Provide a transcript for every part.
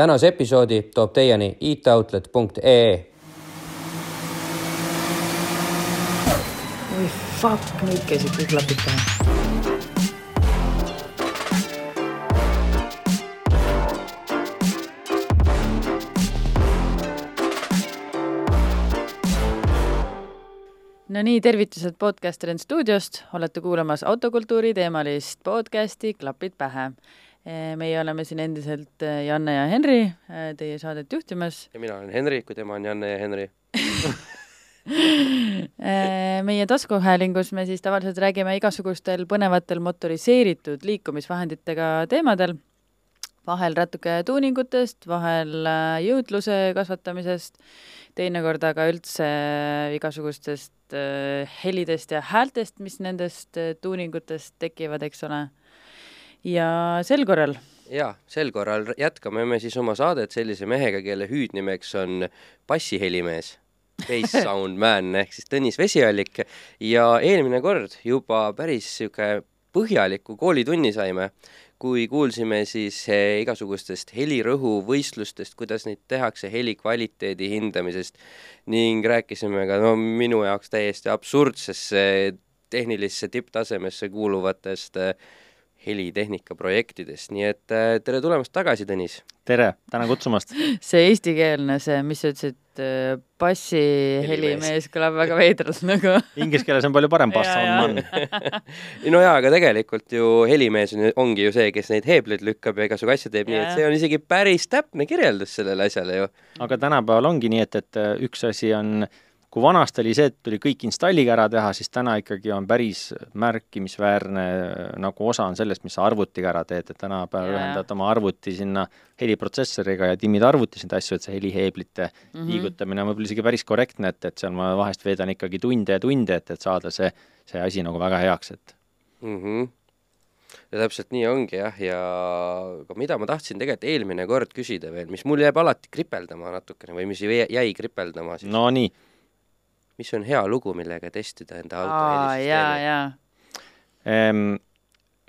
tänase episoodi toob teieni itoutlet.ee. oi fuck, nüüd käisid kõik klapid pähe. no nii, tervitused Podcaster and stuudiost, olete kuulamas autokultuuri teemalist podcasti Klapid pähe. Meie oleme siin endiselt eh, Janne ja Henri eh, teie saadet juhtimas ja mina olen Henri, kui tema on Janne ja Henri. Meie taskuhäälingus me siis tavaliselt räägime igasugustel põnevatel motoriseeritud liikumisvahenditega teemadel, vahel natuke tuuningutest, vahel jõudluse kasvatamisest, teinekord aga üldse igasugustest helidest ja häältest, mis nendest tuuningutest tekivad, eks ole. Ja sel korral? Ja sel korral jätkame me siis oma saadet sellise mehega, kelle hüüdnimeks on bassihelimees, bass sound man ehk siis Tõnis Vesiallik. Ja eelmine kord juba päris sihuke põhjaliku koolitunni saime, kui kuulsime siis eh, igasugustest helirõhu võistlustest, kuidas neid tehakse, heli kvaliteedi hindamisest ning rääkisime ka no minu jaoks täiesti absurdsesse tehnilisse tipptasemesse kuuluvatest eh, helitehnika projektidest, nii et äh, tere tulemast tagasi, Tõnis. tere, tänan kutsumast. see eestikeelne, see, mis sa ütlesid, bassihelimees kõlab väga veidralt nagu Inglise keeles on palju parem bass on man. no jaa, aga tegelikult ju helimees on, ongi ju see, kes neid heebleid lükkab ja igasugu asju teeb, nii et see on isegi päris täpne kirjeldus sellele asjale ju. aga tänapäeval ongi nii, et, et äh, üks asi on, kui vanasti oli see, et tuli kõik installiga ära teha, siis täna ikkagi on päris märkimisväärne äh, nagu osa on sellest, mis sa arvutiga ära teed, et tänapäeval Jaa. ühendad oma arvuti sinna heliprotsessoriga ja timmid arvutis neid asju, et see heliheeblite mm. -hmm. liigutamine on võib-olla isegi päris korrektne, et, et seal ma vahest veedan ikkagi tunde ja tunde, et, et saada see, see asi nagu väga heaks, et mm. -hmm. ja täpselt nii ongi jah, ja aga mida ma tahtsin tegelikult eelmine kord küsida veel, mis mul jääb alati kripeldama natukene või mis jäi jäi kripeldama siis no., no nii, mis on hea lugu, millega testida enda auto. Ehm,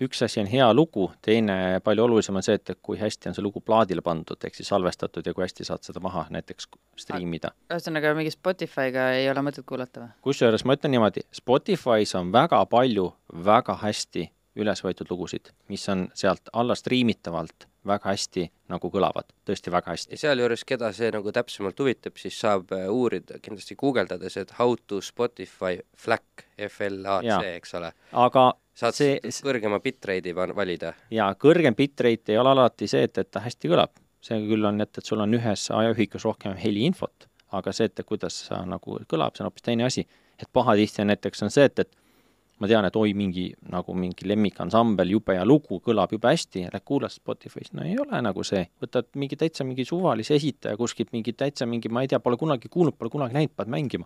üks asi on hea lugu, teine palju olulisem on see, et kui hästi on see lugu plaadile pandud, ehk siis salvestatud ja kui hästi saad seda maha näiteks striimida. ühesõnaga, mingi Spotify'ga ei ole mõtet kuulata või? kusjuures ma ütlen niimoodi, Spotify's on väga palju väga hästi üles võetud lugusid, mis on sealt alla striimitavalt väga hästi nagu kõlavad, tõesti väga hästi. sealjuures, keda see nagu täpsemalt huvitab, siis saab äh, uurida kindlasti guugeldades, et how to Spotify FLAC, F-L-A-C, Jaa. eks ole. aga saad see kõrgema bitrate'i valida. ja kõrgem bitrate ei ole alati see, et, et ta hästi kõlab. see küll on, et, et sul on ühes ajaühikus rohkem heliinfot, aga see, et kuidas sa nagu kõlab, see on hoopis teine asi. et pahatihti näiteks on see, et, et ma tean, et oi, mingi nagu mingi lemmikansambel, jube hea lugu, kõlab jube hästi, lähed kuulad Spotify's, no ei ole nagu see, võtad mingi täitsa mingi suvalise esitaja kuskilt mingi täitsa mingi, ma ei tea, pole kunagi kuulnud, pole kunagi näinud, paned mängima,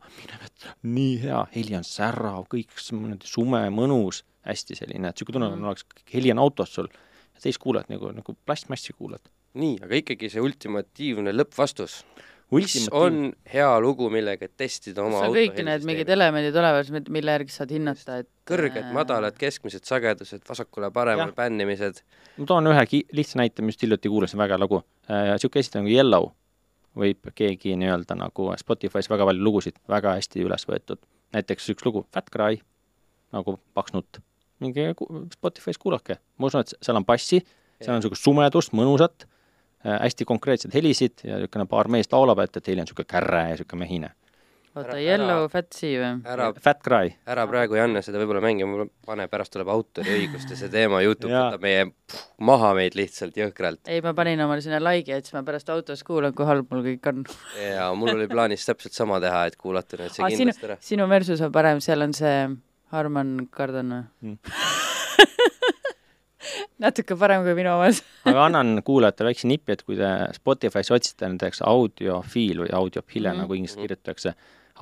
nii hea, heli on särav, kõik sume, mõnus, hästi selline, et niisugune tunne on, oleks heli on autos sul. Ja teist kuulad nagu, nagu plastmassi kuulad. nii, aga ikkagi see ultimatiivne lõppvastus. Mis on hea lugu, millega testida oma auto kõik need mingid elemendid olemas, mille järgi saad hinnata, et kõrged, madalad, keskmised sagedused, vasakule-paremale bännimised. ma toon ühe lihtsa näite, mis hiljuti kuulasin, väga hea lugu. Niisugune esitaja nagu Yellow võib keegi nii-öelda nagu Spotify's väga palju lugusid väga hästi üles võetud. näiteks üks lugu, Fat Cry, nagu paks nutt. minge Spotify's kuulake, ma usun, et seal on bassi, seal on niisugust sumedust, mõnusat, hästi konkreetseid helisid ja niisugune paar meest laulab, et, et heli on niisugune kärre ja niisugune mehine. oota, Ära- Yellow ära- Fat Sea või? ära, Fat Cry, ära praegu, Janne, seda võib-olla mängima pane, pärast tuleb autoriõiguste see teema, Youtube Jaa. võtab meie pff, maha meid lihtsalt jõhkralt. ei, ma panin omale sinna like'i, et siis ma pärast autos kuulan, kui halb mul kõik on. ja mul oli plaanis täpselt sama teha, et kuulata nüüd see aa, sinu kindlasti ära,. sinu versus on parem, seal on see Harman Kardon või Mm. natuke parem kui minu omas. aga annan kuulajatele väikse nipi, et kui te Spotify's otsite näiteks audiofiil või audiofile mm. -hmm. nagu inglise kirjutatakse,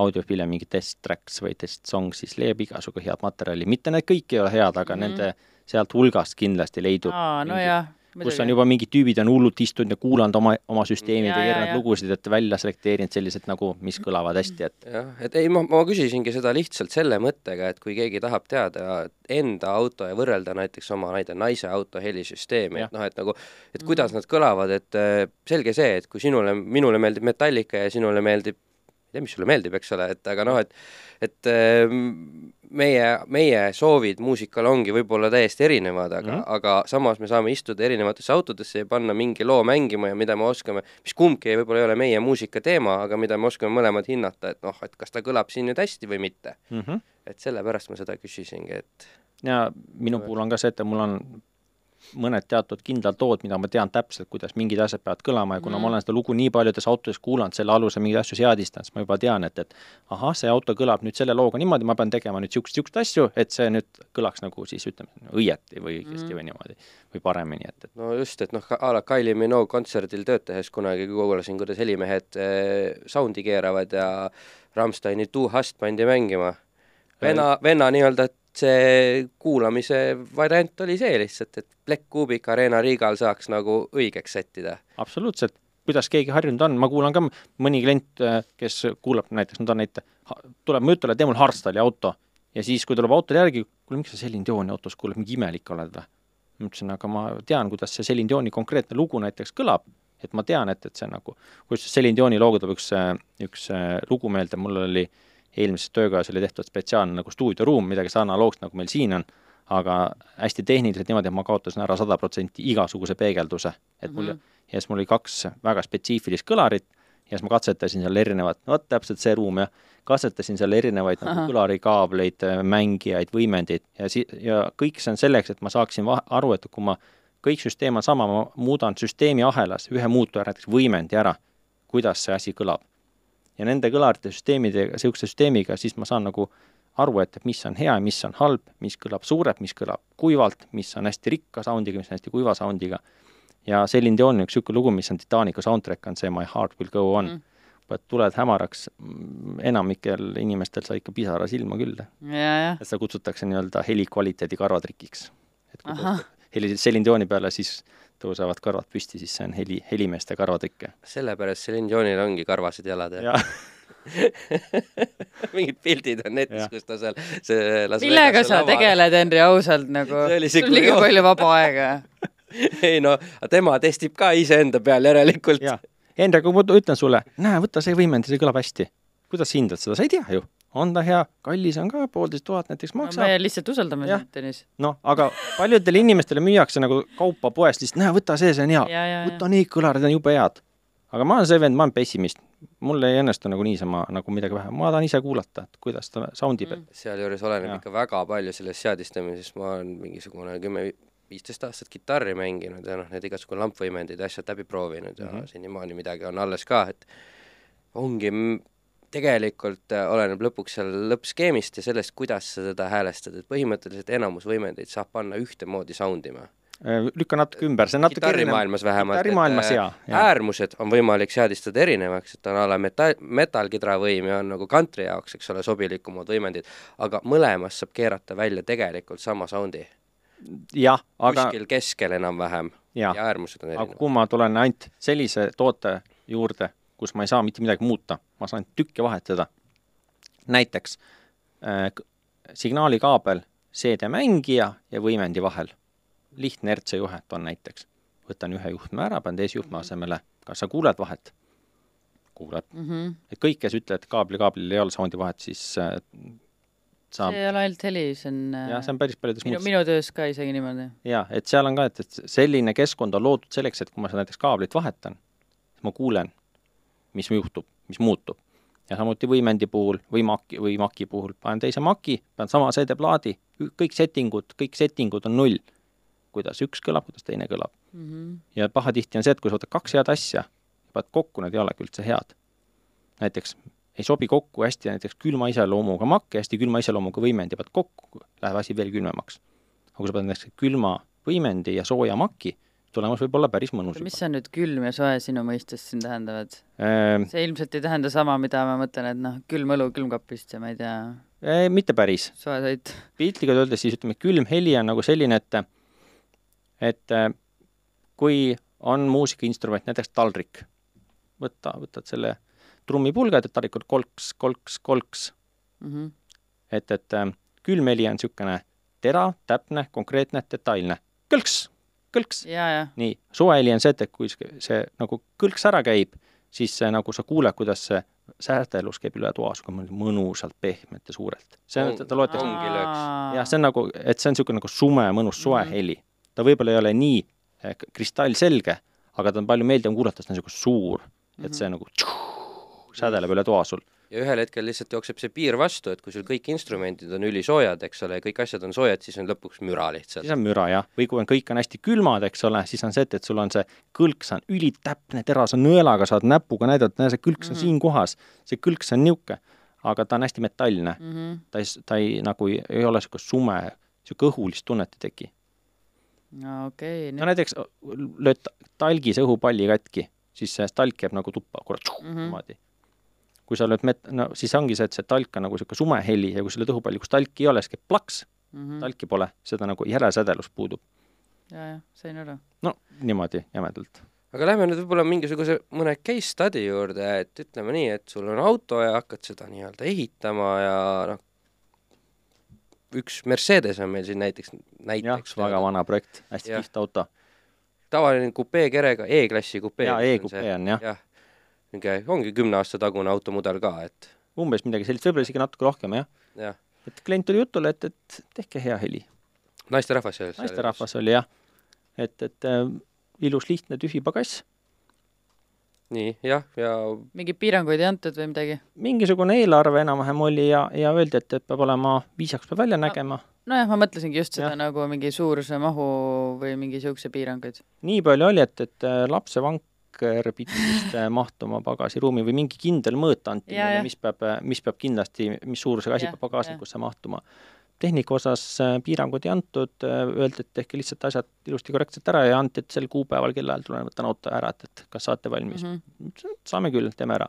audiofile mingi test tracks või test song, siis leiab igasugu head materjali, mitte need kõik ei ole head, aga mm. -hmm. nende sealt hulgast kindlasti leidub aa, no mingi kus on juba mingid tüübid on hullult istunud ja kuulanud oma, oma süsteemid Ja, ja, ja, ja. erinevaid lugusid, et välja selekteerinud sellised nagu, mis kõlavad hästi, et jah, et ei, ma, ma küsisingi seda lihtsalt selle mõttega, et kui keegi tahab teada enda auto ja võrrelda näiteks oma näide naise auto helisüsteemi, et noh, et nagu, et kuidas nad kõlavad, et äh, selge see, et kui sinule, minule meeldib Metallica ja sinule meeldib tea, mis sulle meeldib, eks ole, et aga noh, et et äh, meie, meie soovid muusikal ongi võib-olla täiesti erinevad, aga mm. -hmm. aga samas me saame istuda erinevatesse autodesse ja panna mingi loo mängima ja mida me oskame, mis kumbki võib-olla ei ole meie muusika teema, aga mida me oskame mõlemad hinnata, et noh, et kas ta kõlab siin nüüd hästi või mitte. mm -hmm. et sellepärast ma seda küsisingi, et ja minu puhul on ka see, et mul on mõned teatud kindlad lood, mida ma tean täpselt, kuidas mingid asjad peavad kõlama ja kuna mm. ma olen seda lugu nii paljudes autodes kuulanud, selle alusel mingeid asju seadistanud, siis ma juba tean, et, et ahah, see auto kõlab nüüd selle looga niimoodi, ma pean tegema nüüd niisuguseid, niisuguseid asju, et see nüüd kõlaks nagu siis ütleme, õieti või õigesti mm. või niimoodi või paremini, et, et no just, et noh, a la Kylie Minogue kontserdil töötades kunagi kuulasin, kuidas helimehed äh, sound'i keeravad ja Rammsteini Two Hast pandi mängima. venna, venna nii-öelda see kuulamise variant oli see lihtsalt, et Black Cubic Arena Riigal saaks nagu õigeks sättida. absoluutselt, kuidas keegi harjunud on, ma kuulan ka mõni klient, kes kuulab näiteks, no ta näite, tuleb mu jutule, tee mul Hardstyle'i auto. Ja siis, kui tuleb autole järgi, kuule, miks sa Celine Dioni autos kuulad, mingi imelik oled või? ma ütlesin, aga ma tean, kuidas see Celine Dioni konkreetne lugu näiteks kõlab, et ma tean, et, et see nagu, kusjuures Celine Dioni looga tuleb üks, üks lugu meelde, mul oli eelmises töökojas oli tehtud spetsiaalne nagu stuudioruum, midagi analoogset, nagu meil siin on, aga hästi tehniliselt niimoodi, et ma kaotasin ära sada protsenti igasuguse peegelduse. et mul mm, -hmm. ja siis mul oli kaks väga spetsiifilist kõlarit ja siis ma katsetasin seal erinevat, vot täpselt see ruum jah, katsetasin seal erinevaid nagu kõlarikaableid, mängijaid, võimendeid ja si-, ja kõik see on selleks, et ma saaksin va-, aru, et kui ma, kõik süsteem on sama, ma muudan süsteemi ahelas ühe muutuja, näiteks võimendi ära, kuidas see asi kõlab. Ja nende kõlarite süsteemidega, niisuguse süsteemiga, siis ma saan nagu aru, et, et mis on hea ja mis on halb, mis kõlab suurelt, mis kõlab kuivalt, mis on hästi rikka soundiga, mis on hästi kuiva soundiga. ja Celine Dion üks niisugune lugu, mis on Titanicu soundtrack, on see My heart will go on mm.. vot tuled hämaraks, enamikel inimestel sai ikka pisara silma küll. et seda kutsutakse nii-öelda helikvaliteedi karvatrikiks. et kui Celine Dioni peale, siis tõusevad karvad püsti, siis see on heli, helimeeste karvatrikk. sellepärast Celine Dionil ongi karvased jalad, jah ja. mingid pildid on netis, kus ta seal see Las millega sa laval. tegeled, Henri, ausalt nagu? sul on liiga palju vaba aega ei no, tema testib ka iseenda peal järelikult. Henri, aga ma ütlen sulle, näe, võta see võimend, see kõlab hästi. kuidas sa hindad seda, sa ei tea ju. On ta hea, kallis on ka, poolteist tuhat näiteks maksab no,. me lihtsalt usaldame sind, Tõnis. noh, aga paljudele inimestele müüakse nagu kaupa poest lihtsalt, näe, võta see, see on hea. võta need kõlarid on jube head. aga ma olen see vend, ma olen pessimist. mul ei õnnestu nagu niisama nagu midagi vähe, ma tahan ise kuulata, et kuidas ta sound ib mm.. sealjuures oleneb ja. ikka väga palju sellest seadistamisest, ma olen mingisugune kümme viisteist aastat kitarri mänginud ja noh, need igasugu lampvõimendid ja asjad läbi proovinud ja mm -hmm. senimaani midagi on alles ka, et ongi, tegelikult äh, oleneb lõpuks seal lõppskeemist ja sellest, kuidas sa seda häälestad, et põhimõtteliselt enamus võimendeid saab panna ühtemoodi sound ima. lükka natuke ümber, see on natuke kitarrimaailmas vähemalt, kitarrimaailmas jaa ja. äärmused on võimalik seadistada erinevaks, et on a la metall, metallkidra võim ja on nagu kantri jaoks, eks ole, sobilikumad võimendid, aga mõlemas saab keerata välja tegelikult sama soundi jah, aga kuskil keskel enam-vähem ja, ja äärmused on erinevad. aga kui ma tulen ainult sellise toote juurde, kus ma ei saa mitte midagi muuta, ma saan tükke vahetada, näiteks äh, signaalikaabel CD-mängija ja võimendi vahel, lihtne RC juhet on näiteks, võtan ühe juhtme ära, panen teise juhtme asemele, kas sa kuuled vahet? kuuled mm. -hmm. et kõik, kes ütlevad, et kaabli, kaablil ei ole sound'i vahet, siis äh, saab. see ei ole ainult heli, see on jah, see on päris paljudes minu, minu töös ka isegi niimoodi. jaa, et seal on ka, et, et selline keskkond on loodud selleks, et kui ma näiteks kaablit vahetan, siis ma kuulen, mis juhtub, mis muutub. ja samuti võimendi puhul või maki, või maki puhul, panen teise maki, panen sama CD-plaadi, kõik settingud, kõik settingud on null. kuidas üks kõlab, kuidas teine kõlab mm. -hmm. ja pahatihti on see, et kui sa võtad kaks head asja, paned kokku, need ei olegi üldse head. näiteks ei sobi kokku hästi näiteks külma iseloomuga makk ja hästi külma iseloomuga võimendi pead kokku, läheb asi veel külmemaks. aga kui sa paned näiteks külma võimendi ja sooja maki, tulemus võib olla päris mõnus. mis see nüüd külm ja soe sinu mõistes siin tähendavad ähm,? see ilmselt ei tähenda sama, mida ma mõtlen, et noh, külm õlu külmkapist ja ma ei tea äh,. mitte päris. soe toit. piltlikult öeldes siis ütleme, külm heli on nagu selline, et et kui on muusikainstrument, näiteks taldrik, võta, võtad selle trummipulgad, et taldrikul kolks, kolks, kolks, Mhm. et, et äh, külmheli on niisugune terav, täpne, konkreetne, detailne. kõlks, kõlks. ja, ja nii, suveheli on see, et kui see, nagu kõlks ära käib, siis see nagu sa kuuled, kuidas see sädelus käib üle toa sinuga mõnusalt, pehmelt ja suurelt. see on, ta loetakse, ongi lööks. jah, see on nagu, et see on niisugune nagu sume, mõnus Mhm. suveheli. ta võib-olla ei ole nii eh, kristallselge, aga ta on palju meeldivam kuulata, sest ta on niisugune suur, et Mhm. see nagu sädeleb üle toa sul. Ja ühel hetkel lihtsalt jookseb see piir vastu, et kui sul kõik instrumendid on ülisoojad, eks ole, ja kõik asjad on soojad, siis on lõpuks müra lihtsalt siis. on müra jah, või kui on kõik on hästi külmad, eks ole, siis on see, et, et sul on see kõlks on ülitäpne, terase nõelaga saad näpuga näidata, näe see kõlks on mm -hmm. siin kohas, see kõlks on niisugune, aga ta on hästi metalne mm. Mhm. ta ei, ta ei nagu ei, ei ole niisugune sume, niisugune õhulist tunnet ei teki. no okei no näiteks lööd talgis õhupalli katki, siis see talk jääb nagu tuppa, kurat Mhm. niimoodi. Kui sa lööd met-, no siis ongi see, et see talk on nagu niisugune sumeheli ja kui sa lööd õhupalli, kus talki ei ole, siis käib plaks, mm -hmm. talki pole, seda nagu järesädelus puudub. ja, ja sain aru no niimoodi jämedalt. aga lähme nüüd võib-olla mingisuguse mõne case study juurde, et ütleme nii, et sul on auto ja hakkad seda nii-öelda ehitama ja noh, üks Mercedes on meil siin näiteks, jah, näiteks väga vana projekt, hästi kihvt auto. tavaline kupeekerega E-klassi kupee. jaa, E-kupee on jah, jah, niisugune ongi kümne aasta tagune automudel ka, et umbes midagi sellist, võib-olla isegi natuke rohkem jah. jah, et klient tuli jutule, et, et tehke hea heli. naisterahvas seal. naisterahvas oli jah, et, et äh, ilus lihtne tühi pagass, nii jah, ja mingeid piiranguid ei antud või midagi? mingisugune eelarve enam-vähem oli ja, ja öeldi, et, et peab olema, viisakas peab välja nägema. nojah, ma mõtlesingi just seda Jah. nagu mingi suuruse mahu või mingi siukse piiranguid. nii palju oli, et, et äh, pidi vist äh, mahtuma pagasiruumi või mingi kindel mõõt anti meile, mis peab, mis peab kindlasti, mis suurusega asi peab pagasnikusse mahtuma. tehnika osas äh, piiranguid ei antud, öeldi, et tehke lihtsalt asjad ilusti korrektselt ära ja anti, et sel kuupäeval kellaajal tulen, võtan auto ära, et, et kas saate valmis mm. -hmm. saame küll, teeme ära.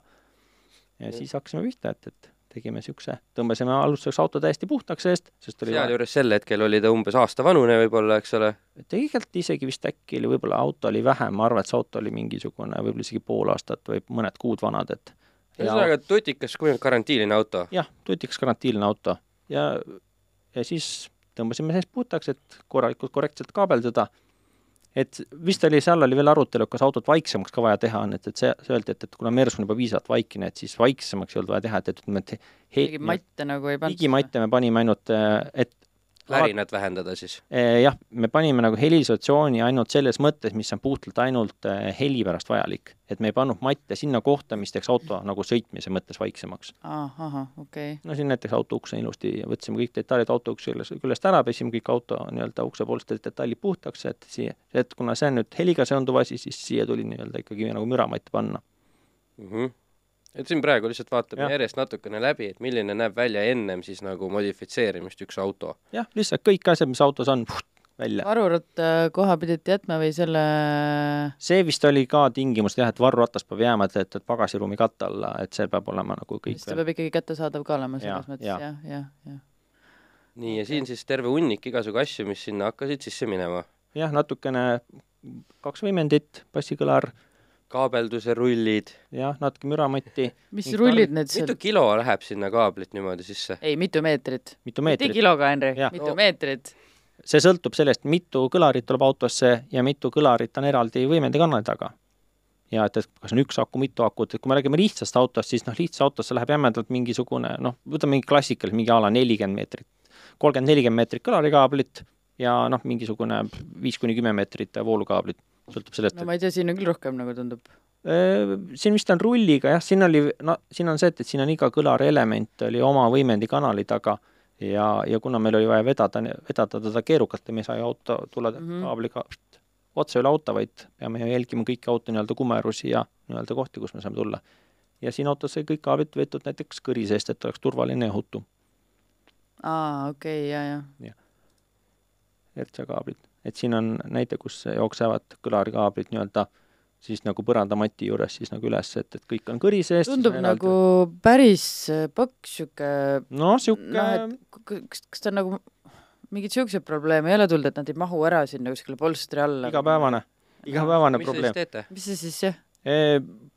ja siis hakkasime pihta, et, et tegime niisuguse, tõmbasime alustuseks auto täiesti puhtaks eest, sest oli sealjuures sel hetkel oli ta umbes aasta vanune võib-olla, eks ole, tegelikult isegi vist äkki oli, võib-olla auto oli vähem, ma arvan, et see auto oli mingisugune võib-olla isegi pool aastat või mõned kuud vanad, et ja ühesõnaga tutikas kui karantiiline auto. jah, tutiks karantiilne auto ja, ja siis tõmbasime sellest puhtaks, et korralikult korrektselt kaabeldada. Et vist oli, seal oli veel arutelu, kas autot vaiksemaks ka vaja teha on, et, et see, see öeldi, et, et kuna Mers on juba piisavalt vaikine, et siis vaiksemaks ei olnud vaja teha, et, et ütleme, et mingeid matte nagu ei pandud? digimatte me panime ainult, et värinat vähendada siis. Eh, jah, me panime nagu heliisolatsiooni ainult selles mõttes, mis on puhtalt ainult eh, heli pärast vajalik. et me ei pannud matte sinna kohta, mis teeks auto nagu sõitmise mõttes vaiksemaks. ahah, okei okay.. no siin näiteks auto uks on ilusti, võtsime kõik detailid auto ukse küljest, küljest ära, pesime kõik auto nii-öelda uksepoolsed detailid puhtaks, et siia, et kuna see on nüüd heliga seonduv asi, siis siia tuli nii-öelda ikkagi nagu müramatt panna. mm. -hmm. Et siin praegu lihtsalt vaatame Jah. järjest natukene läbi, et milline näeb välja ennem siis nagu modifitseerimist üks auto. jah, lihtsalt kõik asjad, mis autos on, välja. varurut äh, koha pidite jätma või selle see vist oli ka tingimus jah, et varrurattas peab jääma, et, et pagasiruumi katte alla, et see peab olema nagu kõik ta peab ikkagi kättesaadav ka olema selles mõttes jaa. jah, jah, jah. nii, ja siin siis terve hunnik igasugu asju, mis sinna hakkasid sisse minema. jah, natukene kaks võimendit, bassikõlar, kaabelduse rullid, jah, natuke müramatti, mis Ning rullid need seal mitu, kilo läheb sinna kaablit niimoodi sisse? ei mitu meetrit? mitu mitte kiloga, Henri mitu No. meetrit? see sõltub sellest, mitu kõlarit tuleb autosse ja mitu kõlarit on eraldi võimendikanali taga. ja et, et kas on üks aku, mitu akut, et kui me räägime lihtsast autost, siis noh, lihtsa autosse läheb jämedalt mingisugune noh, võtame mingi klassikalise, mingi a la nelikümmend meetrit, kolmkümmend, nelikümmend meetrit kõlarikaablit ja noh, mingisugune viis kuni kümme meetrit voolukaablit, sõltub sellest no ma ei tea, siin on küll rohkem nagu tundub. Siin vist on rulliga jah, siin oli, no siin on see, et, et siin on iga kõlari element oli oma võimendikanali taga ja, ja kuna meil oli vaja vedada, vedada teda keerukalt ja me ei saa ju auto tulla mm. -hmm. kaabliga otse üle auto, vaid peame ju jälgima kõiki auto nii-öelda kumerusi ja nii-öelda kohti, kus me saame tulla. ja siin autos sai kõik kaablid veetud näiteks kõri seest, et oleks turvaline ja ohutu, aa, okei okay,, ja, ja. RC kaablid. Et siin on näide, kus jooksevad kõlarikaablid nii-öelda siis nagu põrandamati juures siis nagu üles, et, et kõik on kõri sees. tundub nagu päris äh, paks sihuke, noh, sihuke k- kas, kas ta on nagu mingeid siukseid probleeme ei ole tulnud, et nad ei mahu ära sinna kuskile polstri alla? igapäevane. igapäevane mis te siis probleem. teete? mis see siis jah?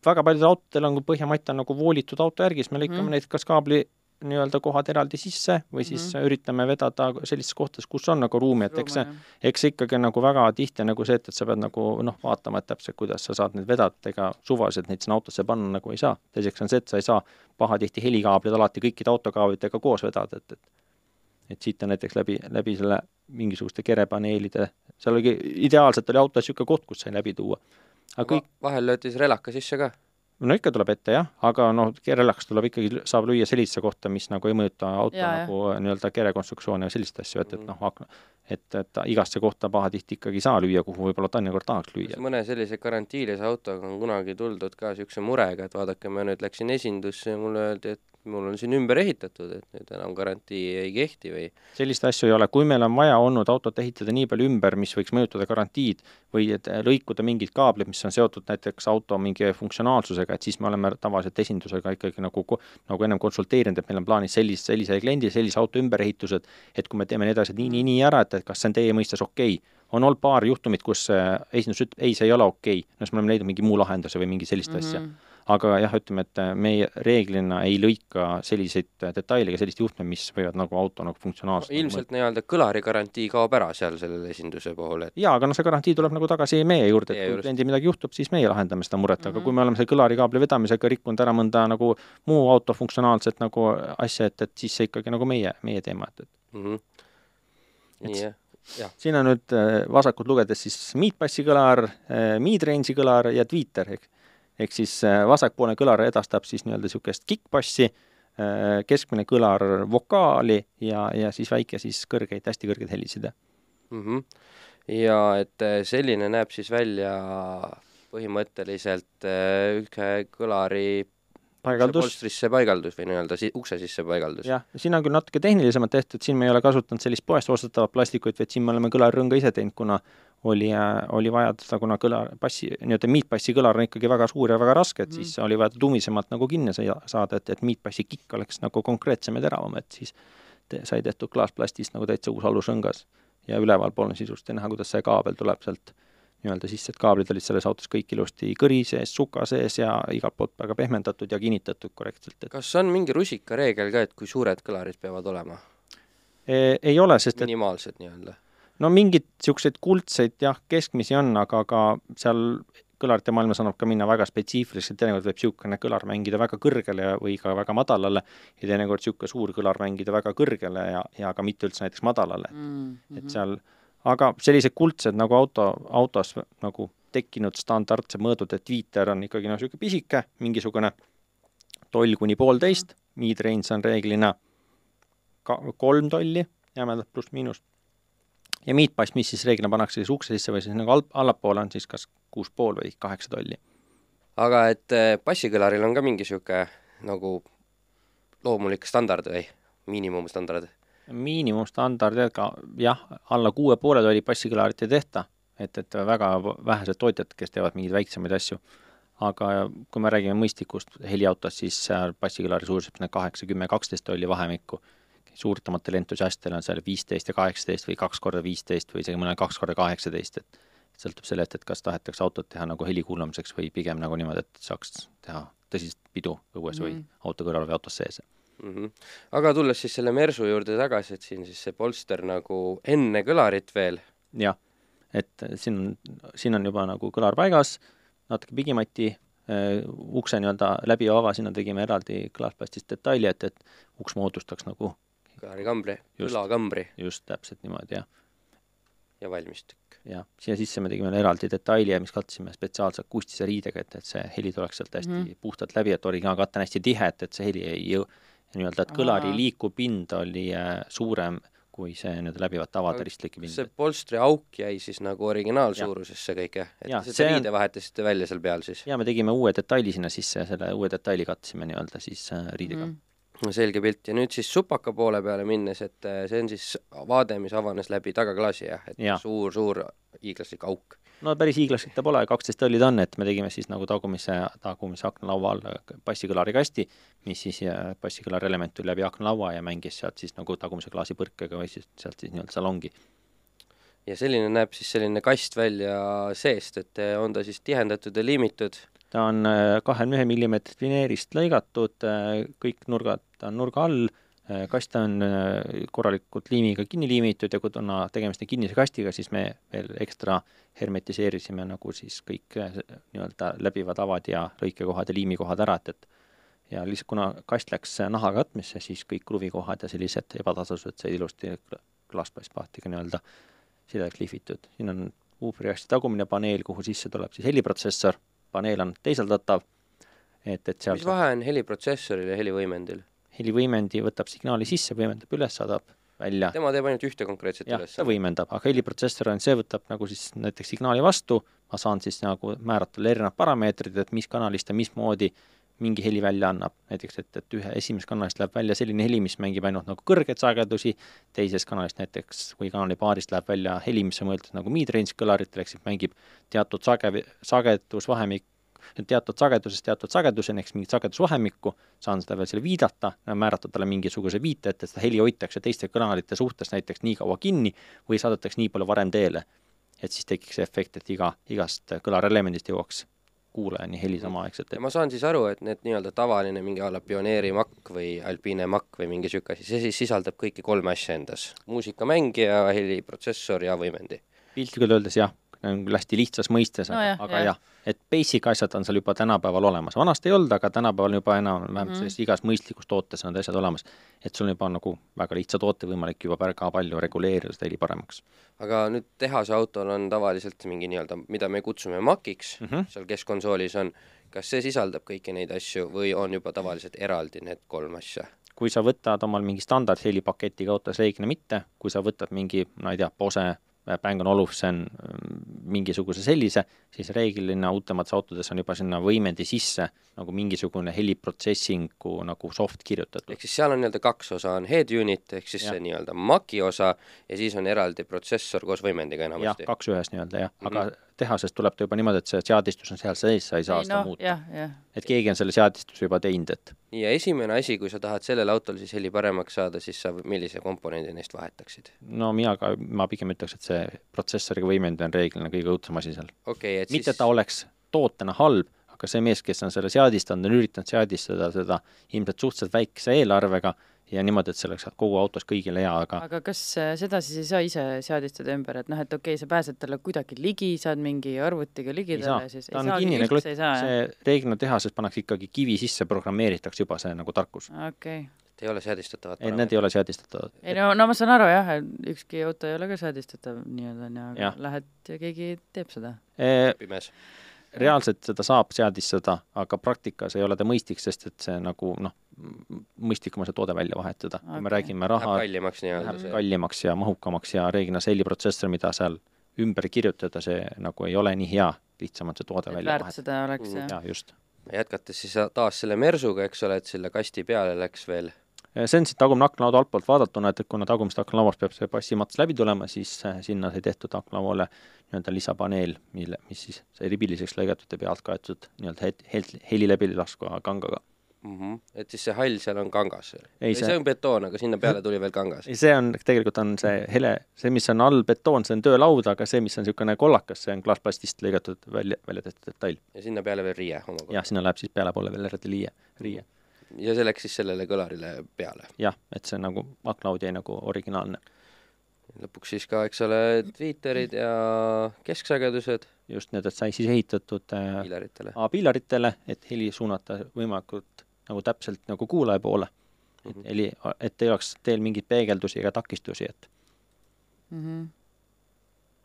väga paljudel autodel on põhimõte on nagu voolitud auto järgi, siis me lõikame mm. need kas kaabli nii-öelda kohad eraldi sisse või siis mm. -hmm. üritame vedada sellistes kohtades, kus on nagu ruumi, et eks see, eks see ikkagi nagu väga tihti nagu see, et, et sa pead nagu noh, vaatama, et täpselt, kuidas sa saad neid vedada, ega suvaliselt neid sinna autosse panna nagu ei saa. teiseks on see, et sa ei saa pahatihti helikaablid alati kõikide autokaablitega koos vedada, et, et et siit on näiteks läbi, läbi selle mingisuguste kerepaneelide, seal oligi, ideaalselt oli autos niisugune koht, kus sai läbi tuua. aga kõik, vahel lööte siis relaka sisse ka? No ikka tuleb ette jah, aga noh, kerelakas tuleb ikkagi, saab lüüa sellisesse kohta, mis nagu ei mõjuta auto Jaa, ja, nagu nii-öelda kerekonstruktsiooni ja sellist asju, et, et Mhm. noh, akna, et, et igasse kohta pahatihti ikkagi ei saa lüüa, kuhu võib-olla teinekord tahaks lüüa. mõne sellise garantiilise autoga on kunagi tuldud ka niisuguse murega, et vaadake, ma nüüd läksin esindusse ja mulle öeldi, et mul on siin ümber ehitatud, et nüüd enam garantii ei kehti või sellist asju ei ole, kui meil on vaja olnud autot ehitada nii palju ümber, mis võiks mõjutada garantiid või et lõikuda mingid kaablid, mis on seotud näiteks auto mingi funktsionaalsusega, et siis me oleme tavaliselt esindusega ikkagi nagu, nagu ennem konsulteerinud, et meil on plaanis sellist, sellise kliendi, sellise auto ümberehitused, et kui me teeme need asjad nii, nii, nii ära, et, et kas see on teie mõistes okei okay. on olnud paar juhtumit, kus äh, esindus ütleb, ei, see ei ole okei okay., no siis me oleme leidnud mingi muu lahenduse või mingi sellist mm -hmm. asja. Aga jah, ütleme, et meie reeglina ei lõika selliseid detaile ega selliseid juhtmeid, mis võivad nagu auto nagu funktsionaalselt no, ilmselt nii-öelda kõlari garantii kaob ära seal selle esinduse puhul, et jaa, aga noh, see garantii tuleb nagu tagasi meie juurde, et kui kliendil midagi juhtub, siis meie lahendame seda muret mm, -hmm. Mhm. aga kui me oleme selle kõlarikaabli vedamisega rikkunud ära mõnda nagu muu auto funktsionaalset nagu asja, et, et siis see ikkagi nagu meie, meie teema, et, et mm -hmm. Nii jah, siin on nüüd äh, vasakult lugedes siis Meetpassi kõlar äh,, Midrange'i kõlar ja Tweeter, ehk ehk siis äh, vasakpoolne kõlar edastab siis nii-öelda niisugust kick-bassi äh,, keskmine kõlar vokaali ja, ja siis väike siis kõrgeid, hästi kõrgeid helisid. mm. -hmm. ja et äh, selline näeb siis välja põhimõtteliselt ühe kõlari paigaldus polstrisse paigaldus või nii-öelda si ukse sisse paigaldus. jah, siin on küll natuke tehnilisemalt tehtud, siin me ei ole kasutanud sellist poest ostetavat plastikut, vaid siin me oleme kõlarõnga ise teinud, kuna oli, oli vaja teda, kuna kõla, bassi, nii-öelda miitbassi kõlar on ikkagi väga suur ja väga raske, et Mhm. siis oli vaja tumisemalt nagu kinni sa- saada, et, et miitbassi kikk oleks nagu konkreetsem ja teravam, et siis te, sai tehtud klaasplastist nagu täitsa uus alusrõngas. ja ülevalpool on sisuliselt näha, kuidas see kaabel tuleb sealt nii-öelda sisse, et kaablid olid selles autos kõik ilusti kõri sees, suka sees ja igalt poolt väga pehmendatud ja kinnitatud korrektselt, et kas on mingi rusikareegel ka, et kui suured kõlarid peavad olema? e, ei ole, sest et minimaalsed nii-öelda. No mingeid niisuguseid kuldseid jah, keskmisi on, aga ka seal kõlarite maailmas annab ka minna väga spetsiifiliseks, et teinekord võib niisugune kõlar mängida väga kõrgele või ka väga madalale ja teinekord niisugune suur kõlar mängida väga kõrgele ja, ja ka mitte üldse näiteks madalale, Mhm. et seal aga sellised kuldsed nagu auto, autos nagu tekkinud standardsed mõõdud, et viiter on ikkagi noh, niisugune pisike, mingisugune toll kuni poolteist, mid-range on reeglina ka kolm tolli, jämedalt pluss-miinus. Ja miitpass, mis siis reeglina pannakse siis ukse sisse või siis nagu alt, allapoole on siis kas kuus pool või kaheksa tolli. aga et äh, bassikõlaril on ka mingi niisugune nagu loomulik standard või miinimumstandard? miinimumstandardidega jah, alla kuue poole tolli bassikõlarit ei tehta, et, et väga vähesed tootjad, kes teevad mingeid väiksemaid asju. aga kui me räägime mõistlikust heliautost, siis seal bassikõlari suurusjärk on kaheksa, kümme, kaksteist tolli vahemikku. Suurtematel entusiastidel on seal viisteist ja kaheksateist või kaks korda viisteist või isegi mõnel kaks korda kaheksateist, et sõltub sellest, et kas tahetakse autot teha nagu heli kuulamiseks või pigem nagu niimoodi, et saaks teha tõsist pidu õues mm. või Mhm. auto kõrval või autos sees. mm. -hmm. aga tulles siis selle Mersu juurde tagasi, et siin siis see polster nagu enne kõlarit veel, jah, et siin on, siin on juba nagu kõlar paigas, natuke pigimati äh, ukse nii-öelda läbi ja ava, sinna tegime eraldi klaasplastist detaili, et, et uks moodustaks nagu kõlarikambri, Just. kõlakambri just täpselt niimoodi ja, ja valmis tükk. ja siia sisse me tegime eraldi detaili ja mis katsusime spetsiaalse akustilise riidega, et, et see heli tuleks sealt hästi mm. -hmm. puhtalt läbi, et originaalkate on hästi tihe, et, et see heli ei jõu, nii-öelda, et kõlari liikupind oli äh, suurem kui see nii-öelda läbivate avade ristlike pind see. polstri auk jäi siis nagu originaalsuurusesse kõik jah? et Jah, seda see on- riide vahetasite välja seal peal siis? ja me tegime uue detaili sinna sisse ja selle uue detaili katsime nii-öelda siis äh, riidega mm. no selge pilt ja nüüd siis supaka poole peale minnes, et äh, see on siis vaade, mis avanes läbi tagaklaasi jah, et suur-suur hiiglaslik auk. no päris hiiglaslik ta pole, kaksteist tolli ta on, et me tegime siis nagu tagumise, tagumise aknalaua all bassikõlari kasti, mis siis äh, bassikõlari element tuli läbi aknalaua ja mängis sealt siis nagu tagumise klaasipõrkega või siis sealt siis nii-öelda salongi. ja selline näeb siis selline kast välja seest, et on ta siis tihendatud ja liimitud? Ta on äh, kahekümne ühe millimeetrit vineerist lõigatud, äh, kõik nurgad on nurga all, äh, kast on korralikult liimiga kinni liimitud ja kuna tegemist on kinnise kastiga, siis me veel ekstra hermetiseerisime nagu siis kõik nii-öelda läbivad avad ja lõikekohad ja liimikohad ära, et, et ja lihtsalt kuna kast läks naha katmisse, siis kõik kruvikohad ja sellised ebatasasused said ilusti klaaspasspaatiga nii-öelda sideks lihvitud. siin on huupriasti tagumine paneel, kuhu sisse tuleb siis heliprotsessor, paneel on teisaldatav, et, et seal mis vahe on heliprotsessoril ja helivõimendil? helivõimendi võtab signaali sisse, võimendab üles, saadab välja. tema teeb ainult ühte konkreetset jah, ta võimendab, aga heliprotsessor on, see võtab nagu siis näiteks signaali vastu, ma saan siis nagu määrata erinevad parameetrid, et mis kanalist ja mismoodi mingi heli välja annab, näiteks et, et ühe esimesest kanalist läheb välja selline heli, mis mängib ainult nagu kõrgeid sagedusi, teisest kanalist näiteks või kanalipaarist läheb välja heli, mis on mõeldud nagu mid-range kõlaritele, ehk siis mängib teatud sage, sagedusvahemik, teatud sagedusest teatud sageduseni, siis mingit sagedusvahemikku, saan seda veel selle viidata, määrata talle mingisuguse viite, et seda heli hoitakse teiste kanalite suhtes näiteks nii kaua kinni või saadetakse nii palju varem teele. et siis tekiks see efekt, et iga, igast kõlarelemendist jõuaks kuulajani heli samaaegselt et.... ma saan siis aru, et need nii-öelda tavaline mingi a la Pioneeri makk või Alpine makk või mingi niisugune asi, see siis sisaldab kõiki kolme asja endas? muusikamängija, heliprotsessor ja võimendi? piltlikult öeldes jah nagu hästi lihtsas mõistes no, aga, aga jah ja,, et basic asjad on seal juba tänapäeval olemas, vanasti ei olnud, aga tänapäeval juba enam-vähem mm selles igas mõistlikus tootes on need asjad olemas. et sul on juba nagu väga lihtsa toote võimalik juba väga palju reguleerida seda heli paremaks. aga nüüd tehase autol on tavaliselt mingi nii-öelda, mida me kutsume Maciks mm, -hmm. seal keskkonsoolis on, kas see sisaldab kõiki neid asju või on juba tavaliselt eraldi need kolm asja? kui sa võtad omal mingi standard helipaketiga autos, reeglina mitte, kui sa võtad mingi, ma ei tea, Bose Bang & Olufsen mm, mingisuguse sellise, siis reeglina uutemates autodes on juba sinna võimendi sisse nagu mingisugune heliprotsessingu nagu soft kirjutatud. ehk siis seal on nii-öelda kaks osa, on head unit ehk siis ja. see nii-öelda Maci osa ja siis on eraldi protsessor koos võimendiga enamasti. jah, kaks ühes nii-öelda jah mm, -hmm. Tehasest tuleb ta juba niimoodi, et see seadistus on seal sees, sa ei saa ei, seda no, muuta. et keegi on selle seadistuse juba teinud, et ja esimene asi, kui sa tahad sellel autol siis heli paremaks saada, siis sa millise komponendi neist vahetaksid? no mina ka, ma pigem ütleks, et see protsessoriga võimend on reeglina kõige õudsem asi seal okay,. mitte siis..., et ta oleks tootena halb, aga see mees, kes on selle seadistanud, on üritanud seadistada seda ilmselt suhteliselt väikese eelarvega ja niimoodi, et see oleks kogu autos kõigile hea, aga aga kas äh, seda siis ei saa ise seadistada ümber, et noh, et okei okay,, sa pääsed talle kuidagi ligi, saad mingi arvutiga ligi talle, siis ta on kinnine klott, see reeglina tehases pannakse ikkagi kivi sisse, programmeeritakse juba see nagu tarkus. okei okay et ei ole seadistatavad? ei, need ei ole seadistatavad. ei no, no ma saan aru jah, et ükski auto ei ole ka seadistatav nii-öelda, onju, aga ja. lähed ja keegi teeb seda e. pimes reaalselt seda saab seadistada, aga praktikas ei ole ta mõistlik, sest et see nagu noh, mõistlikum on see toode välja vahetada okay., kui me räägime raha kallimaks nii-öelda. Kallimaks ja mahukamaks ja reeglina see heliprotsessor, mida seal ümber kirjutada, see nagu ei ole nii hea, lihtsam on see toode et välja vahetada. seda oleks mm. jah. jah, just. jätkates siis taas selle Mersuga, eks ole, et selle kasti peale läks veel on siit tagumine aknalaud altpoolt vaadatuna, et kuna tagumist aknalauast peab see passimats läbi tulema, siis äh, sinna sai tehtud aknalauale nii-öelda lisapaneel, mille, mis siis sai ribiliseks lõigatud ja pealt kaetud nii-öelda hel-, heli läbilaskva kangaga mm. -hmm. et siis see hall seal on kangas? ei, see... see on betoon, aga sinna peale tuli veel kangas? ei, see on, tegelikult on see hele, see, mis on all betoon, see on töölaud, aga see, mis on niisugune kollakas, see on klaasplastist lõigatud välja, välja tehtud detail. ja sinna peale veel riie omakorda? jah, sinna läheb siis peale poole veel eraldi riie, riie. Ja see läks siis sellele kõlarile peale? jah, et see nagu aknaud jäi nagu originaalne. lõpuks siis ka, eks ole, tweeterid ja kesksagedused just need, et sai siis ehitatud äh, piilaritele, piilaritele, et heli suunata võimalikult nagu täpselt nagu kuulaja poole mm. -hmm. et heli, et ei oleks teel mingeid peegeldusi ega takistusi, et mm. -hmm